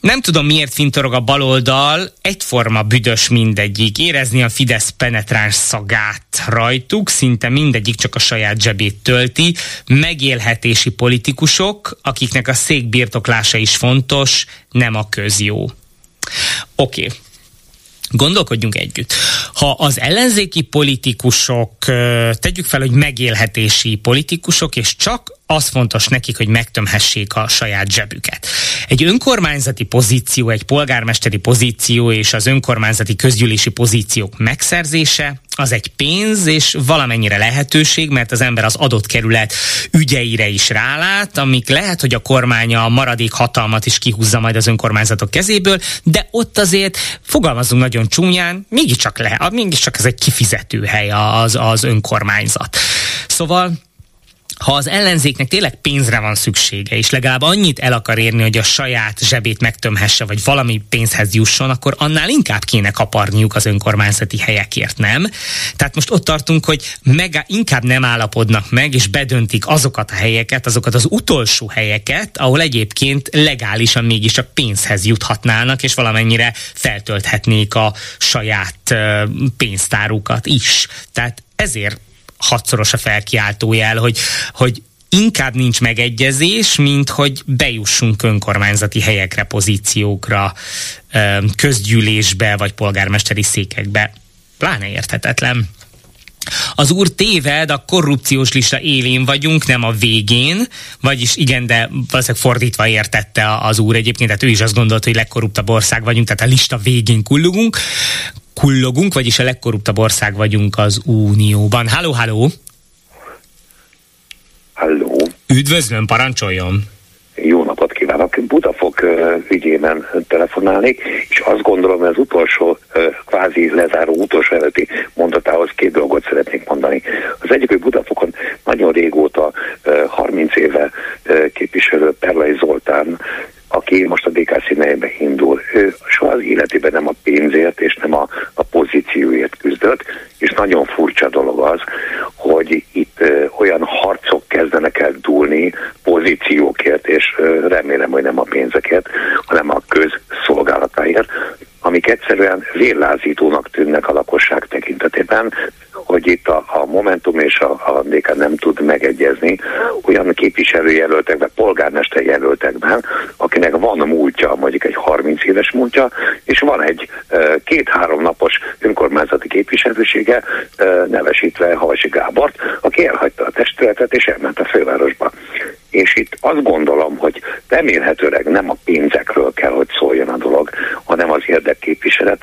S7: Nem tudom, miért fintorog a baloldal, egyforma büdös mindegyik. Érezni a Fidesz penetráns szagát rajtuk, szinte mindegyik csak a saját zsebét tölti. Megélhetési politikusok, akiknek a szék birtoklása is fontos, nem a közjó. Oké. Okay. Gondolkodjunk együtt. Ha az ellenzéki politikusok, tegyük fel, hogy megélhetési politikusok, és csak az fontos nekik, hogy megtömhessék a saját zsebüket. Egy önkormányzati pozíció, egy polgármesteri pozíció és az önkormányzati közgyűlési pozíciók megszerzése az egy pénz és valamennyire lehetőség, mert az ember az adott kerület ügyeire is rálát, amik lehet, hogy a kormánya a maradék hatalmat is kihúzza majd az önkormányzatok kezéből, de ott azért fogalmazunk nagyon csúnyán, mégiscsak, le, mégiscsak ez egy kifizető hely az, az önkormányzat. Szóval ha az ellenzéknek tényleg pénzre van szüksége, és legalább annyit el akar érni, hogy a saját zsebét megtömhesse, vagy valami pénzhez jusson, akkor annál inkább kéne kaparniuk az önkormányzati helyekért, nem? Tehát most ott tartunk, hogy meg, inkább nem állapodnak meg, és bedöntik azokat a helyeket, azokat az utolsó helyeket, ahol egyébként legálisan mégiscsak pénzhez juthatnának, és valamennyire feltölthetnék a saját pénztárukat is. Tehát ezért hatszoros a felkiáltójel, hogy, hogy inkább nincs megegyezés, mint hogy bejussunk önkormányzati helyekre, pozíciókra, közgyűlésbe vagy polgármesteri székekbe. Pláne érthetetlen. Az úr téved, a korrupciós lista élén vagyunk, nem a végén, vagyis igen, de valószínűleg fordítva értette az úr egyébként, tehát ő is azt gondolta, hogy legkorruptabb ország vagyunk, tehát a lista végén kullogunk kullogunk, vagyis a legkorruptabb ország vagyunk az Unióban. Halló, halló!
S11: Halló!
S7: Üdvözlöm, parancsoljon!
S11: Jó kívánok! Budafok ügyében telefonálnék, és azt gondolom, hogy az utolsó kvázi lezáró utolsó előtti mondatához két dolgot szeretnék mondani. Az egyik, hogy Budafokon nagyon régóta, 30 éve képviselő Perlai Zoltán aki most a DK színeibe indul, ő soha az életében nem a pénzért és nem a, a pozícióért küzdött, és nagyon furcsa dolog az, hogy itt ö, olyan harcok kezdenek el dúlni pozíciókért, és ö, remélem, hogy nem a pénzekért, hanem a közszolgálatáért, amik egyszerűen vérlázítónak tűnnek a lakosság tekintetében, hogy itt a, a Momentum és a, a DK nem tud megegyezni olyan képviselőjelöltekben, polgármesterjelöltekben, akinek van múltja, mondjuk egy 30 éves múltja, és van egy két-három napos önkormányzati képviselősége, nevesítve Havasi Gábort, aki elhagyta a testületet és elment a fővárosba. És itt azt gondolom, hogy remélhetőleg nem a pénzekről kell, hogy szóljon a dolog, hanem az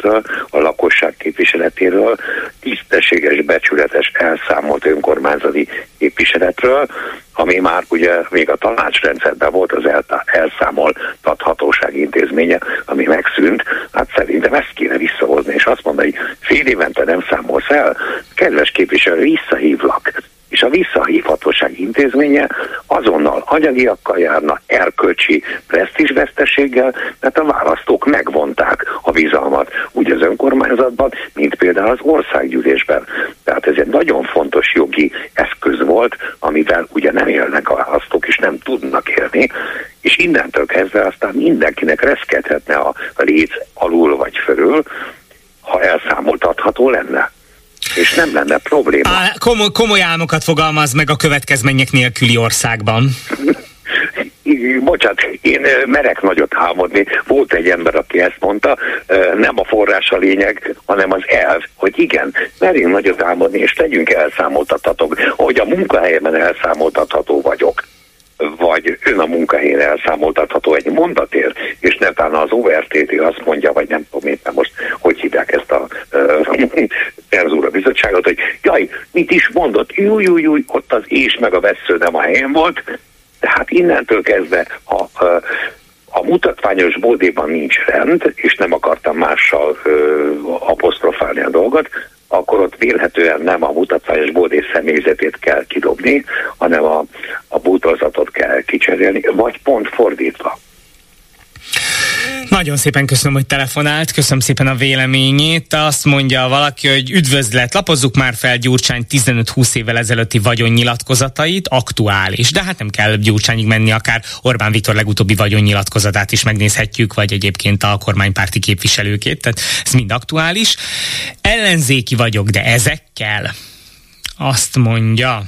S11: érdekképviseletről, a lakosság képviseletéről, tisztességes, becsületes, elszámolt önkormányzati képviseletről, ami már ugye még a tanácsrendszerben volt az elszámoltathatóság intézménye, ami megszűnt, hát szerintem ezt kéne visszahozni, és azt mondani, hogy fél évente nem számolsz el, kedves képviselő, visszahívlak. És a visszahívhatóság intézménye azonnal anyagiakkal járna, erkölcsi presztízsveszteséggel, mert a választók megvonták a bizalmat úgy az önkormányzatban, mint például az országgyűlésben. Tehát ez egy nagyon fontos jogi eszköz volt, amivel ugye nem élnek a választók, és nem tudnak élni, és innentől kezdve aztán mindenkinek reszkedhetne a léc alul vagy fölül, ha elszámoltatható lenne és nem lenne probléma. Á,
S7: komoly, komoly álmokat fogalmaz meg a következmények nélküli országban.
S11: Bocsát, én merek nagyot álmodni. Volt egy ember, aki ezt mondta, nem a forrás a lényeg, hanem az elv, hogy igen, merjünk nagyot álmodni, és tegyünk elszámoltathatók, hogy a munkahelyemen elszámoltatható vagyok. Vagy ön a munkahelyén elszámoltatható egy mondatért, és netán az ORTT azt mondja, vagy nem tudom éppen most, hogy hívják ezt a uh, bizottságot, hogy jaj, mit is mondott, júj, ott az és meg a vesző nem a helyén volt, tehát innentől kezdve, ha a mutatványos bódéban nincs rend, és nem akartam mással apostrofálni a dolgot, akkor ott vélhetően nem a mutatványos bódé személyzetét kell kidobni, hanem a, a bútorzatot kell kicserélni, vagy pont fordítva.
S7: Nagyon szépen köszönöm, hogy telefonált, köszönöm szépen a véleményét. Azt mondja valaki, hogy üdvözlet, lapozzuk már fel Gyurcsány 15-20 évvel ezelőtti vagyonnyilatkozatait, aktuális. De hát nem kell Gyurcsányig menni, akár Orbán Viktor legutóbbi vagyonnyilatkozatát is megnézhetjük, vagy egyébként a kormánypárti képviselőkét, tehát ez mind aktuális. Ellenzéki vagyok, de ezekkel azt mondja.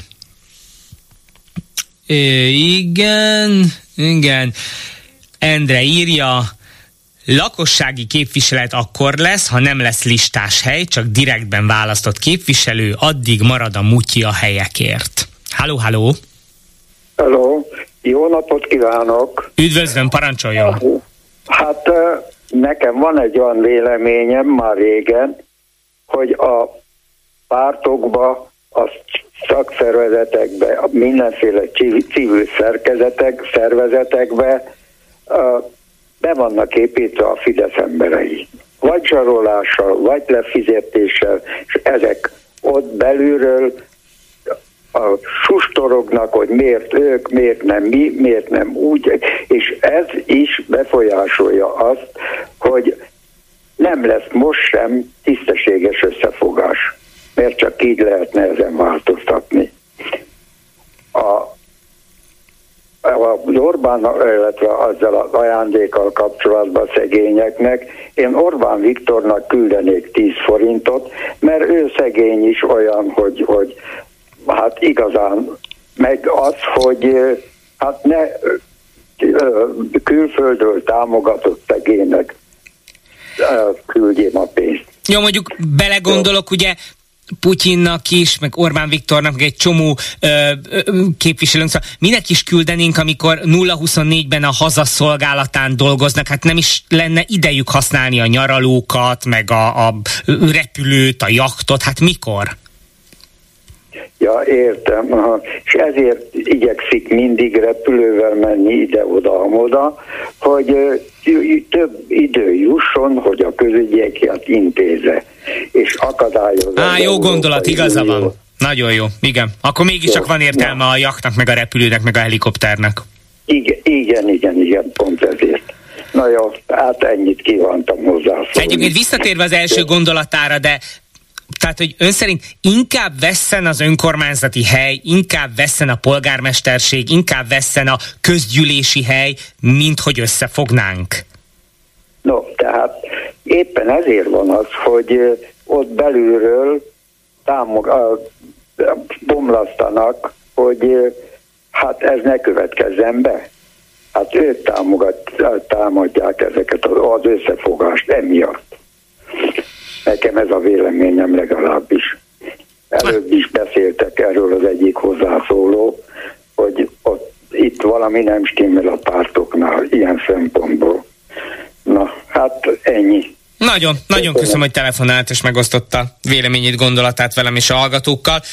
S7: É, igen, igen. Endre írja, lakossági képviselet akkor lesz, ha nem lesz listás hely, csak direktben választott képviselő, addig marad a mutyi a helyekért. Halló, halló!
S12: Halló, jó napot kívánok!
S7: Üdvözlöm, parancsoljon!
S12: Hát nekem van egy olyan véleményem már régen, hogy a pártokba, a szakszervezetekbe, mindenféle civil szerkezetek, szervezetekbe be vannak építve a Fidesz emberei. Vagy zsarolással, vagy lefizetéssel, és ezek ott belülről a sustorognak, hogy miért ők, miért nem mi, miért nem úgy, és ez is befolyásolja azt, hogy nem lesz most sem tisztességes összefogás, mert csak így lehetne ezen változtatni. A az Orbán, illetve azzal az ajándékkal kapcsolatban szegényeknek, én Orbán Viktornak küldenék 10 forintot, mert ő szegény is olyan, hogy, hogy hát igazán, meg az, hogy hát ne külföldről támogatott szegénynek küldjém a pénzt.
S7: Jó, mondjuk belegondolok, ugye Putyinnak is, meg Orbán Viktornak, meg egy csomó ö, ö, képviselőnk, szóval minek is küldenénk, amikor 0-24-ben a hazaszolgálatán dolgoznak, hát nem is lenne idejük használni a nyaralókat, meg a, a repülőt, a jaktot, hát mikor?
S12: Ja, értem. Aha. És ezért igyekszik mindig repülővel menni ide-oda-oda, hogy több idő jusson, hogy a közügyeket intéze, és akadályozza.
S7: Á, jó gondolat, igaza van. Nagyon jó, igen. Akkor mégiscsak van értelme a jaknak, meg a repülőnek, meg a helikopternek.
S12: Igen, igen, igen, igen pont ezért. Na jó, hát ennyit kívántam hozzá.
S7: Egyébként visszatérve az első gondolatára, de tehát, hogy ön szerint inkább vesszen az önkormányzati hely, inkább vesszen a polgármesterség, inkább vesszen a közgyűlési hely, mint hogy összefognánk?
S12: No, tehát éppen ezért van az, hogy ott belülről támog, bomlasztanak, hogy hát ez ne következzen be. Hát ők támogat, támadják ezeket az összefogást emiatt. Nekem ez a véleményem legalábbis. Előbb is beszéltek erről az egyik hozzászóló, hogy ott, itt valami nem stimmel a pártoknál ilyen szempontból. Na, hát ennyi.
S7: Nagyon, nagyon köszönöm, hogy telefonált és megosztotta véleményét, gondolatát velem és a hallgatókkal.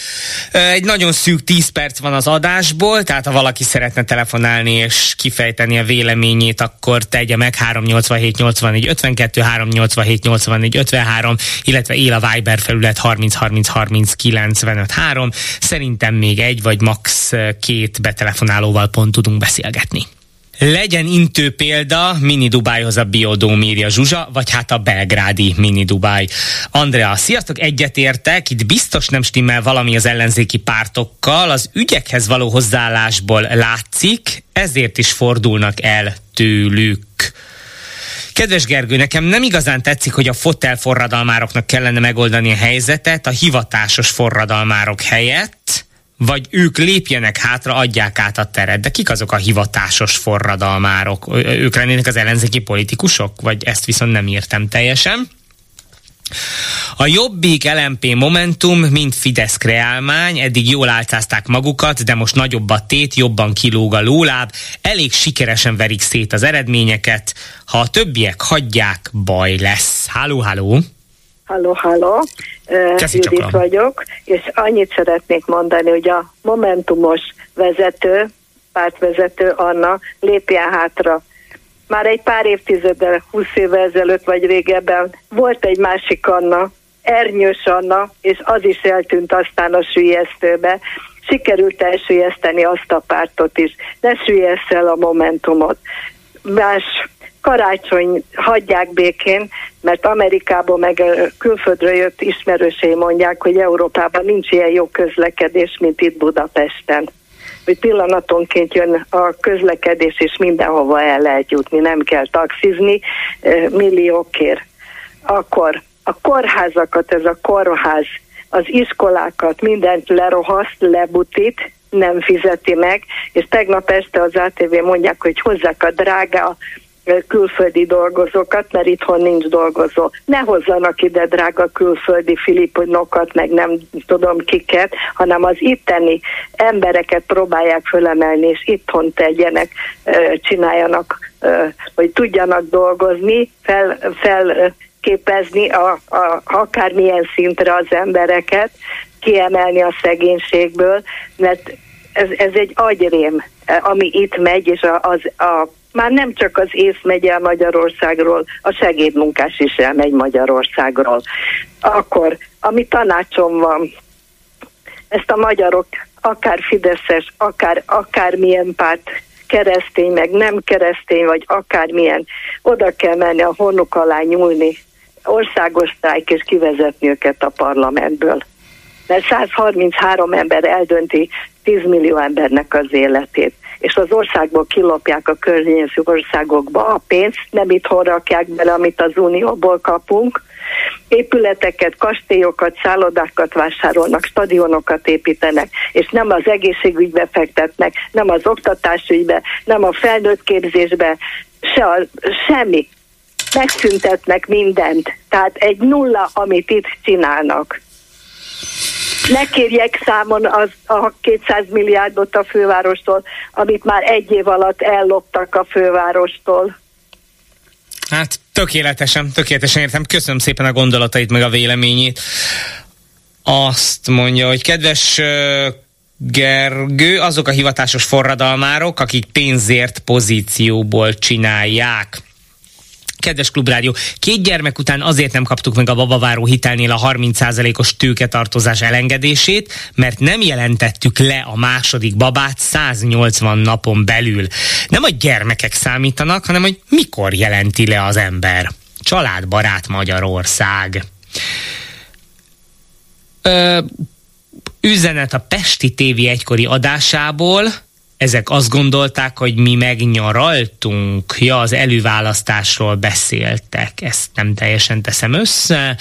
S7: Egy nagyon szűk 10 perc van az adásból, tehát ha valaki szeretne telefonálni és kifejteni a véleményét, akkor tegye meg 387 84 52, 387 84 53, illetve él a Viber felület 30 30 30 95 3. Szerintem még egy vagy max két betelefonálóval pont tudunk beszélgetni. Legyen intő példa Mini Dubájhoz a Biodóm írja Zsuzsa, vagy hát a belgrádi Mini Dubáj. Andrea, sziasztok, egyetértek, itt biztos nem stimmel valami az ellenzéki pártokkal, az ügyekhez való hozzáállásból látszik, ezért is fordulnak el tőlük. Kedves Gergő, nekem nem igazán tetszik, hogy a fotel forradalmároknak kellene megoldani a helyzetet a hivatásos forradalmárok helyett, vagy ők lépjenek hátra, adják át a teret. De kik azok a hivatásos forradalmárok? Ők lennének az ellenzéki politikusok? Vagy ezt viszont nem értem teljesen. A Jobbik, LMP Momentum, mint Fidesz kreálmány, eddig jól álcázták magukat, de most nagyobb a tét, jobban kilóg a lóláb, elég sikeresen verik szét az eredményeket. Ha a többiek hagyják, baj lesz. Háló, háló!
S13: Halló, halló, Judit vagyok, és annyit szeretnék mondani, hogy a Momentumos vezető, pártvezető Anna lépjen hátra. Már egy pár évtizeddel, 20 évvel ezelőtt vagy régebben volt egy másik Anna, Ernyős Anna, és az is eltűnt aztán a sülyeztőbe. Sikerült elsülyezteni azt a pártot is. Ne sülyezz el a Momentumot. Más karácsony hagyják békén, mert Amerikából meg külföldről jött ismerősei mondják, hogy Európában nincs ilyen jó közlekedés, mint itt Budapesten. Hogy pillanatonként jön a közlekedés, és mindenhova el lehet jutni, nem kell taxizni milliókért. Akkor a kórházakat, ez a kórház, az iskolákat, mindent lerohaszt, lebutít, nem fizeti meg, és tegnap este az ATV mondják, hogy hozzák a drága külföldi dolgozókat, mert itthon nincs dolgozó. Ne hozzanak ide drága külföldi filipinokat, meg nem tudom kiket, hanem az itteni embereket próbálják fölemelni, és itthon tegyenek, csináljanak, hogy tudjanak dolgozni, fel, fel a, a, akármilyen szintre az embereket, kiemelni a szegénységből, mert ez, ez egy agyrém, ami itt megy, és az, a már nem csak az ész megy el Magyarországról, a segédmunkás is elmegy Magyarországról. Akkor, ami tanácsom van, ezt a magyarok, akár Fideszes, akár, akármilyen párt, keresztény, meg nem keresztény, vagy akármilyen, oda kell menni a honuk alá nyúlni, országos sztrájk, és kivezetni őket a parlamentből. Mert 133 ember eldönti 10 millió embernek az életét és az országból kilopják a környező országokba a pénzt, nem itthon rakják bele, amit az Unióból kapunk, épületeket, kastélyokat, szállodákat vásárolnak, stadionokat építenek, és nem az egészségügybe fektetnek, nem az oktatásügybe, nem a felnőtt képzésbe, se a, semmi. Megszüntetnek mindent. Tehát egy nulla, amit itt csinálnak ne kérjek számon az a 200 milliárdot a fővárostól, amit már egy év alatt elloptak a fővárostól.
S7: Hát tökéletesen, tökéletesen értem. Köszönöm szépen a gondolatait, meg a véleményét. Azt mondja, hogy kedves Gergő, azok a hivatásos forradalmárok, akik pénzért pozícióból csinálják kedves klubrádió, két gyermek után azért nem kaptuk meg a babaváró hitelnél a 30%-os tőketartozás elengedését, mert nem jelentettük le a második babát 180 napon belül. Nem a gyermekek számítanak, hanem hogy mikor jelenti le az ember. Családbarát Magyarország. Ö, üzenet a Pesti TV egykori adásából, ezek azt gondolták, hogy mi megnyaraltunk, ja, az előválasztásról beszéltek, ezt nem teljesen teszem össze.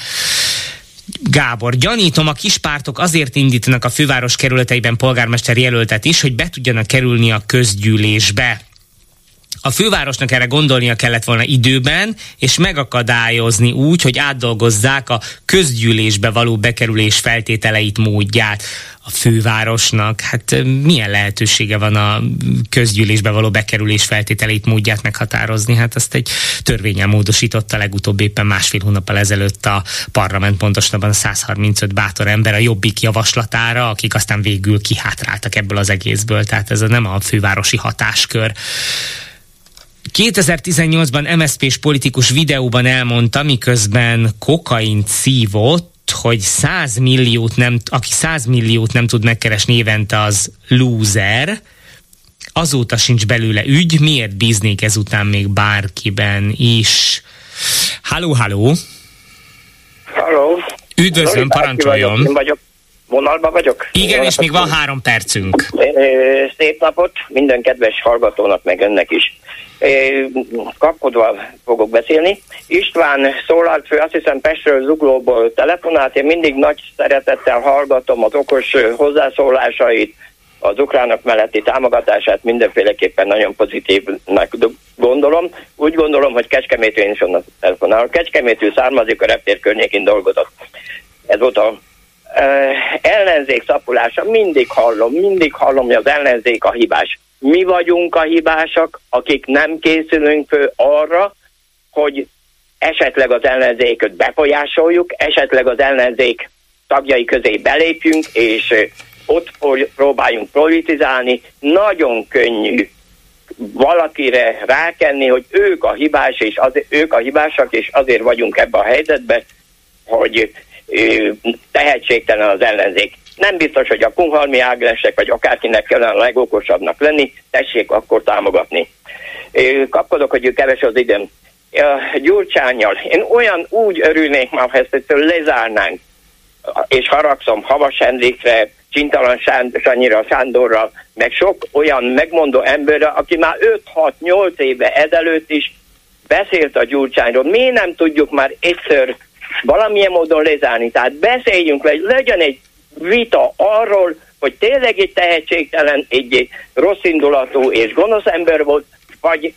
S7: Gábor, gyanítom, a kispártok azért indítanak a főváros kerületeiben polgármester jelöltet is, hogy be tudjanak kerülni a közgyűlésbe. A fővárosnak erre gondolnia kellett volna időben, és megakadályozni úgy, hogy átdolgozzák a közgyűlésbe való bekerülés feltételeit, módját a fővárosnak. Hát milyen lehetősége van a közgyűlésbe való bekerülés feltételeit, módját meghatározni? Hát ezt egy törvényel módosította legutóbb éppen másfél hónappal ezelőtt a parlament, pontosabban a 135 bátor ember a jobbik javaslatára, akik aztán végül kihátráltak ebből az egészből. Tehát ez a nem a fővárosi hatáskör. 2018-ban MSZP-s politikus videóban elmondta, miközben kokaint szívott, hogy 100 milliót nem, aki 100 milliót nem tud megkeresni évente az loser, azóta sincs belőle ügy, miért bíznék ezután még bárkiben is? Halló, halló!
S14: Halló!
S7: Üdvözlöm, parancsoljon!
S14: Vagyok, vagyok vonalba vagyok?
S7: Igen, és még van három percünk.
S14: Szép napot minden kedves hallgatónak, meg önnek is. Kapkodva fogok beszélni. István szólalt fő, azt hiszem Pestről Zuglóból telefonált, én mindig nagy szeretettel hallgatom az okos hozzászólásait, az ukránok melletti támogatását mindenféleképpen nagyon pozitívnak gondolom. Úgy gondolom, hogy Kecskemétől is onnan telefonál. Kecskemétől származik, a reptér környékén dolgozott. Ez volt a ellenzék szapulása, mindig hallom, mindig hallom, hogy az ellenzék a hibás. Mi vagyunk a hibásak, akik nem készülünk fő arra, hogy esetleg az ellenzéköt befolyásoljuk, esetleg az ellenzék tagjai közé belépjünk, és ott próbáljunk politizálni. Nagyon könnyű valakire rákenni, hogy ők a hibás, és az, ők a hibásak, és azért vagyunk ebben a helyzetben, hogy tehetségtelen az ellenzék. Nem biztos, hogy a Kunhalmi Ágnesek, vagy akárkinek kellene a legokosabbnak lenni, tessék akkor támogatni. Kapkodok, hogy keves az időm. Gyurcsányjal. Én olyan úgy örülnék már, ha ezt lezárnánk, és haragszom Havas Henrikre, Csintalan Sanyira, Sándorra, meg sok olyan megmondó emberre, aki már 5-6-8 éve ezelőtt is beszélt a Gyurcsányról. Mi nem tudjuk már egyszer valamilyen módon lezárni. Tehát beszéljünk le, legyen egy vita arról, hogy tényleg egy tehetségtelen, egy rossz indulatú és gonosz ember volt, vagy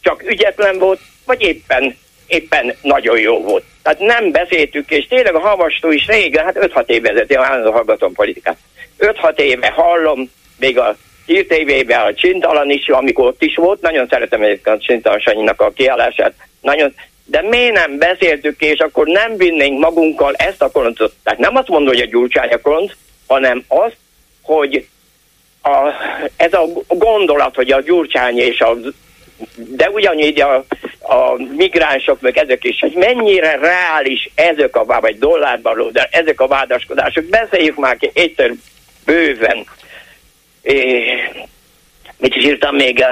S14: csak ügyetlen volt, vagy éppen, éppen nagyon jó volt. Tehát nem beszéltük, és tényleg a havastó is régen, hát 5-6 éve vezeti, állandó hallgatom politikát. 5-6 éve hallom, még a Hír TV-ben a Csintalan is, amikor ott is volt, nagyon szeretem egyébként a Csintalan Sanyinak a kiállását, nagyon, de miért nem beszéltük és akkor nem vinnénk magunkkal ezt a koloncot. Tehát nem azt mondom, hogy a gyurcsány a kolonc, hanem azt, hogy a, ez a gondolat, hogy a gyurcsány és a de ugyanígy a, a migránsok, meg ezek is, hogy mennyire reális ezek a, vagy dollárban, de ezek a vádaskodások. Beszéljük már ki egyszer bőven. É, mit is írtam még,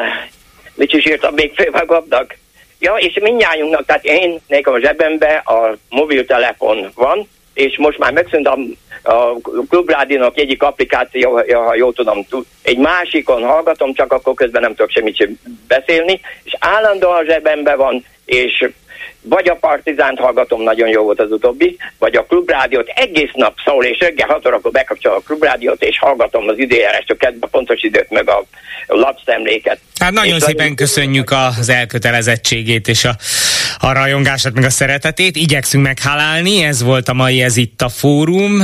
S14: mit is írtam még főmagamnak? Ja, és mindnyájunknak, tehát én, nekem a zsebembe a mobiltelefon van, és most már megszűnt a, a Klubrádiónak egyik applikáció, ha jól tudom, egy másikon hallgatom, csak akkor közben nem tudok semmit sem beszélni, és állandóan a zsebembe van, és vagy a Partizánt hallgatom, nagyon jó volt az utóbbi, vagy a Klubrádiót egész nap szól, és reggel 6 órakor bekapcsolom a Klubrádiót, és hallgatom az időjárás, csak a pontos időt, meg a lapszemléket.
S7: Hát nagyon és szépen köszönjük az elkötelezettségét és a, a rajongását, meg a szeretetét. Igyekszünk meghálálni, ez volt a mai, ez itt a fórum.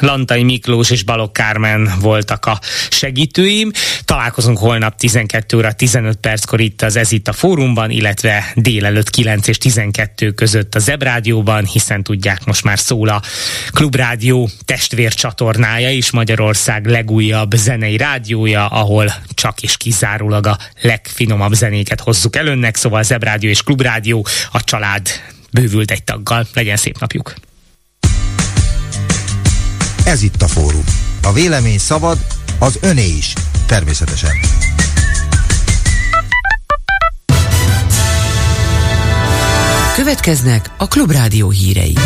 S7: Lantai Miklós és Balok Kármen voltak a segítőim. Találkozunk holnap 12 óra 15 perckor itt az Ez itt a fórumban, illetve délelőtt 9 és 12 között a Zebrádióban, hiszen tudják, most már szól a Klubrádió testvércsatornája is, Magyarország legújabb zenei rádiója, ahol csak és kizárólag a legfinomabb zenéket hozzuk el önnek, szóval Zebrádió és Klubrádió a család bővült egy taggal. Legyen szép napjuk!
S1: Ez itt a fórum. A vélemény szabad, az öné is, természetesen.
S15: Következnek a Klubrádió hírei.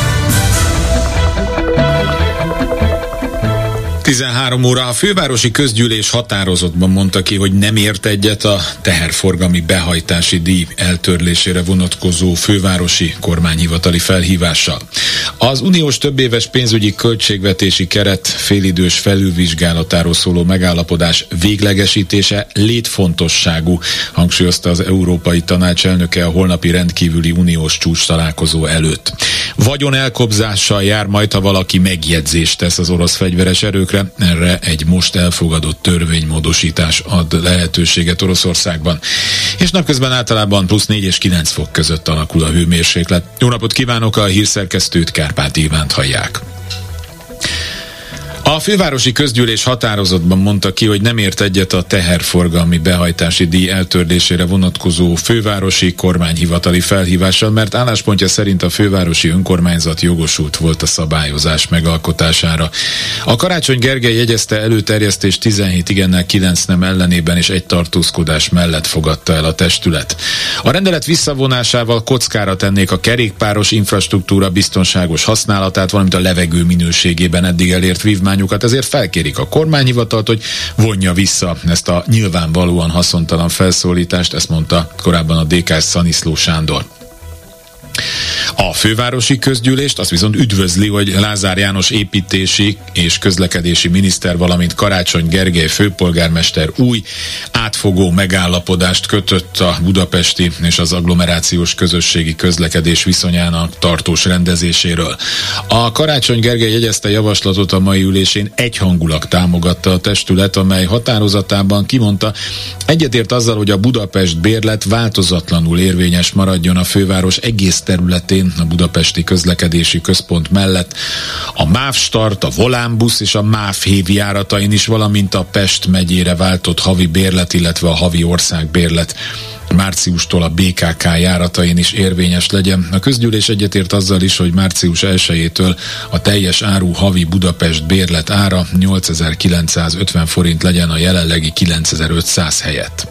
S2: 13 óra a fővárosi közgyűlés határozatban mondta ki, hogy nem ért egyet a teherforgalmi behajtási díj eltörlésére vonatkozó fővárosi kormányhivatali felhívással. Az uniós többéves pénzügyi költségvetési keret félidős felülvizsgálatáról szóló megállapodás véglegesítése létfontosságú, hangsúlyozta az Európai Tanács elnöke a holnapi rendkívüli uniós csúcs találkozó előtt. Vagyon elkobzással jár majd, ha valaki megjegyzést tesz az orosz fegyveres erőkre. Erre egy most elfogadott törvénymódosítás ad lehetőséget Oroszországban. És napközben általában plusz 4 és 9 fok között alakul a hőmérséklet. Jó napot kívánok, a hírszerkesztőt Kárpát Ivánt hallják. A fővárosi közgyűlés határozatban mondta ki, hogy nem ért egyet a teherforgalmi behajtási díj eltörlésére vonatkozó fővárosi kormányhivatali felhívással, mert álláspontja szerint a fővárosi önkormányzat jogosult volt a szabályozás megalkotására. A Karácsony Gergely jegyezte előterjesztés 17 igennel 9 nem ellenében és egy tartózkodás mellett fogadta el a testület. A rendelet visszavonásával kockára tennék a kerékpáros infrastruktúra biztonságos használatát, valamint a levegő minőségében eddig elért vívmány állományukat, ezért felkérik a kormányhivatalt, hogy vonja vissza ezt a nyilvánvalóan haszontalan felszólítást, ezt mondta korábban a DK Szaniszló Sándor. A fővárosi közgyűlést azt viszont üdvözli, hogy Lázár János építési és közlekedési miniszter, valamint Karácsony Gergely főpolgármester új átfogó megállapodást kötött a budapesti és az agglomerációs közösségi közlekedés viszonyának tartós rendezéséről. A Karácsony Gergely jegyezte javaslatot a mai ülésén egyhangulag támogatta a testület, amely határozatában kimondta, egyetért azzal, hogy a Budapest bérlet változatlanul érvényes maradjon a főváros egész területén a Budapesti Közlekedési Központ mellett, a MÁV Start, a Volánbusz és a MÁV Hév járatain is, valamint a Pest megyére váltott havi bérlet, illetve a havi országbérlet márciustól a BKK járatain is érvényes legyen. A közgyűlés egyetért azzal is, hogy március 1-től a teljes áru havi Budapest bérlet ára 8950 forint legyen a jelenlegi 9500 helyett.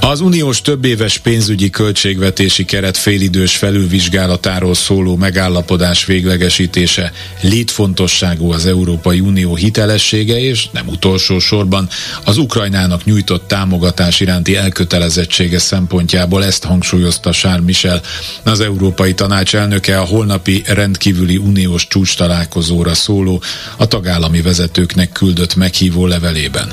S2: Az uniós többéves pénzügyi költségvetési keret félidős felülvizsgálatáról szóló megállapodás véglegesítése létfontosságú az Európai Unió hitelessége és nem utolsó sorban az Ukrajnának nyújtott támogatás iránti elkötelezettsége szempontjából ezt hangsúlyozta Charles Michel, az Európai Tanács elnöke a holnapi rendkívüli uniós csúcs találkozóra szóló, a tagállami vezetőknek küldött meghívó levelében.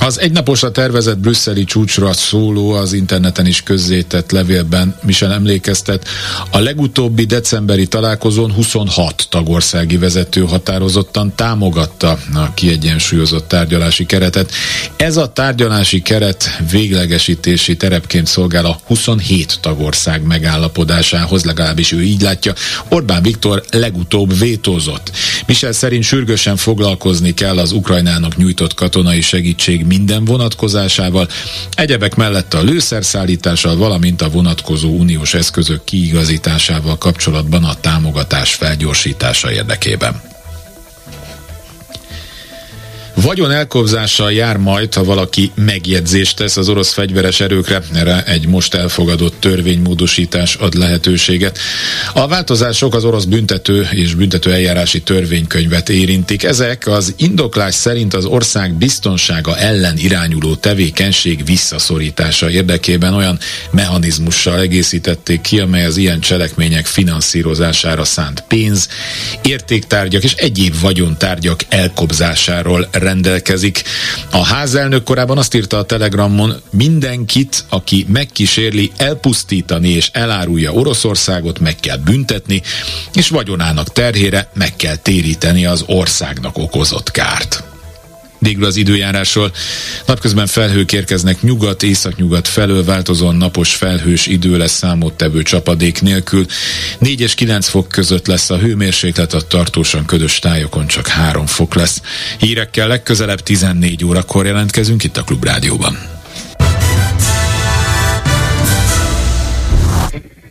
S2: Az egynaposra tervezett brüsszeli csúcsra szóló az interneten is közzétett levélben Michel emlékeztet, a legutóbbi decemberi találkozón 26 tagországi vezető határozottan támogatta a kiegyensúlyozott tárgyalási keretet. Ez a tárgyalási keret véglegesítési terepként szolgál a 27 tagország megállapodásához, legalábbis ő így látja. Orbán Viktor legutóbb vétózott. Michel szerint sürgősen foglalkozni kell az Ukrajnának nyújtott katonai segítség minden vonatkozásával. Egyebek mellett a lőszerszállítással, valamint a vonatkozó uniós eszközök kiigazításával kapcsolatban a támogatás felgyorsítása érdekében. Vagyon elkobzással jár majd, ha valaki megjegyzést tesz az orosz fegyveres erőkre, erre egy most elfogadott törvénymódosítás ad lehetőséget. A változások az orosz büntető és büntető eljárási törvénykönyvet érintik. Ezek az indoklás szerint az ország biztonsága ellen irányuló tevékenység visszaszorítása érdekében olyan mechanizmussal egészítették ki, amely az ilyen cselekmények finanszírozására szánt pénz, értéktárgyak és egyéb vagyontárgyak elkobzásáról rendelkezik. A házelnök korábban azt írta a Telegramon, mindenkit, aki megkísérli elpusztítani és elárulja Oroszországot, meg kell büntetni, és vagyonának terhére meg kell téríteni az országnak okozott kárt. Végül az időjárásról. Napközben felhők érkeznek nyugat, északnyugat felől változóan napos felhős idő lesz számottevő csapadék nélkül. 4 és 9 fok között lesz a hőmérséklet, a tartósan ködös tájokon csak 3 fok lesz. Hírekkel legközelebb 14 órakor jelentkezünk itt a Klubrádióban.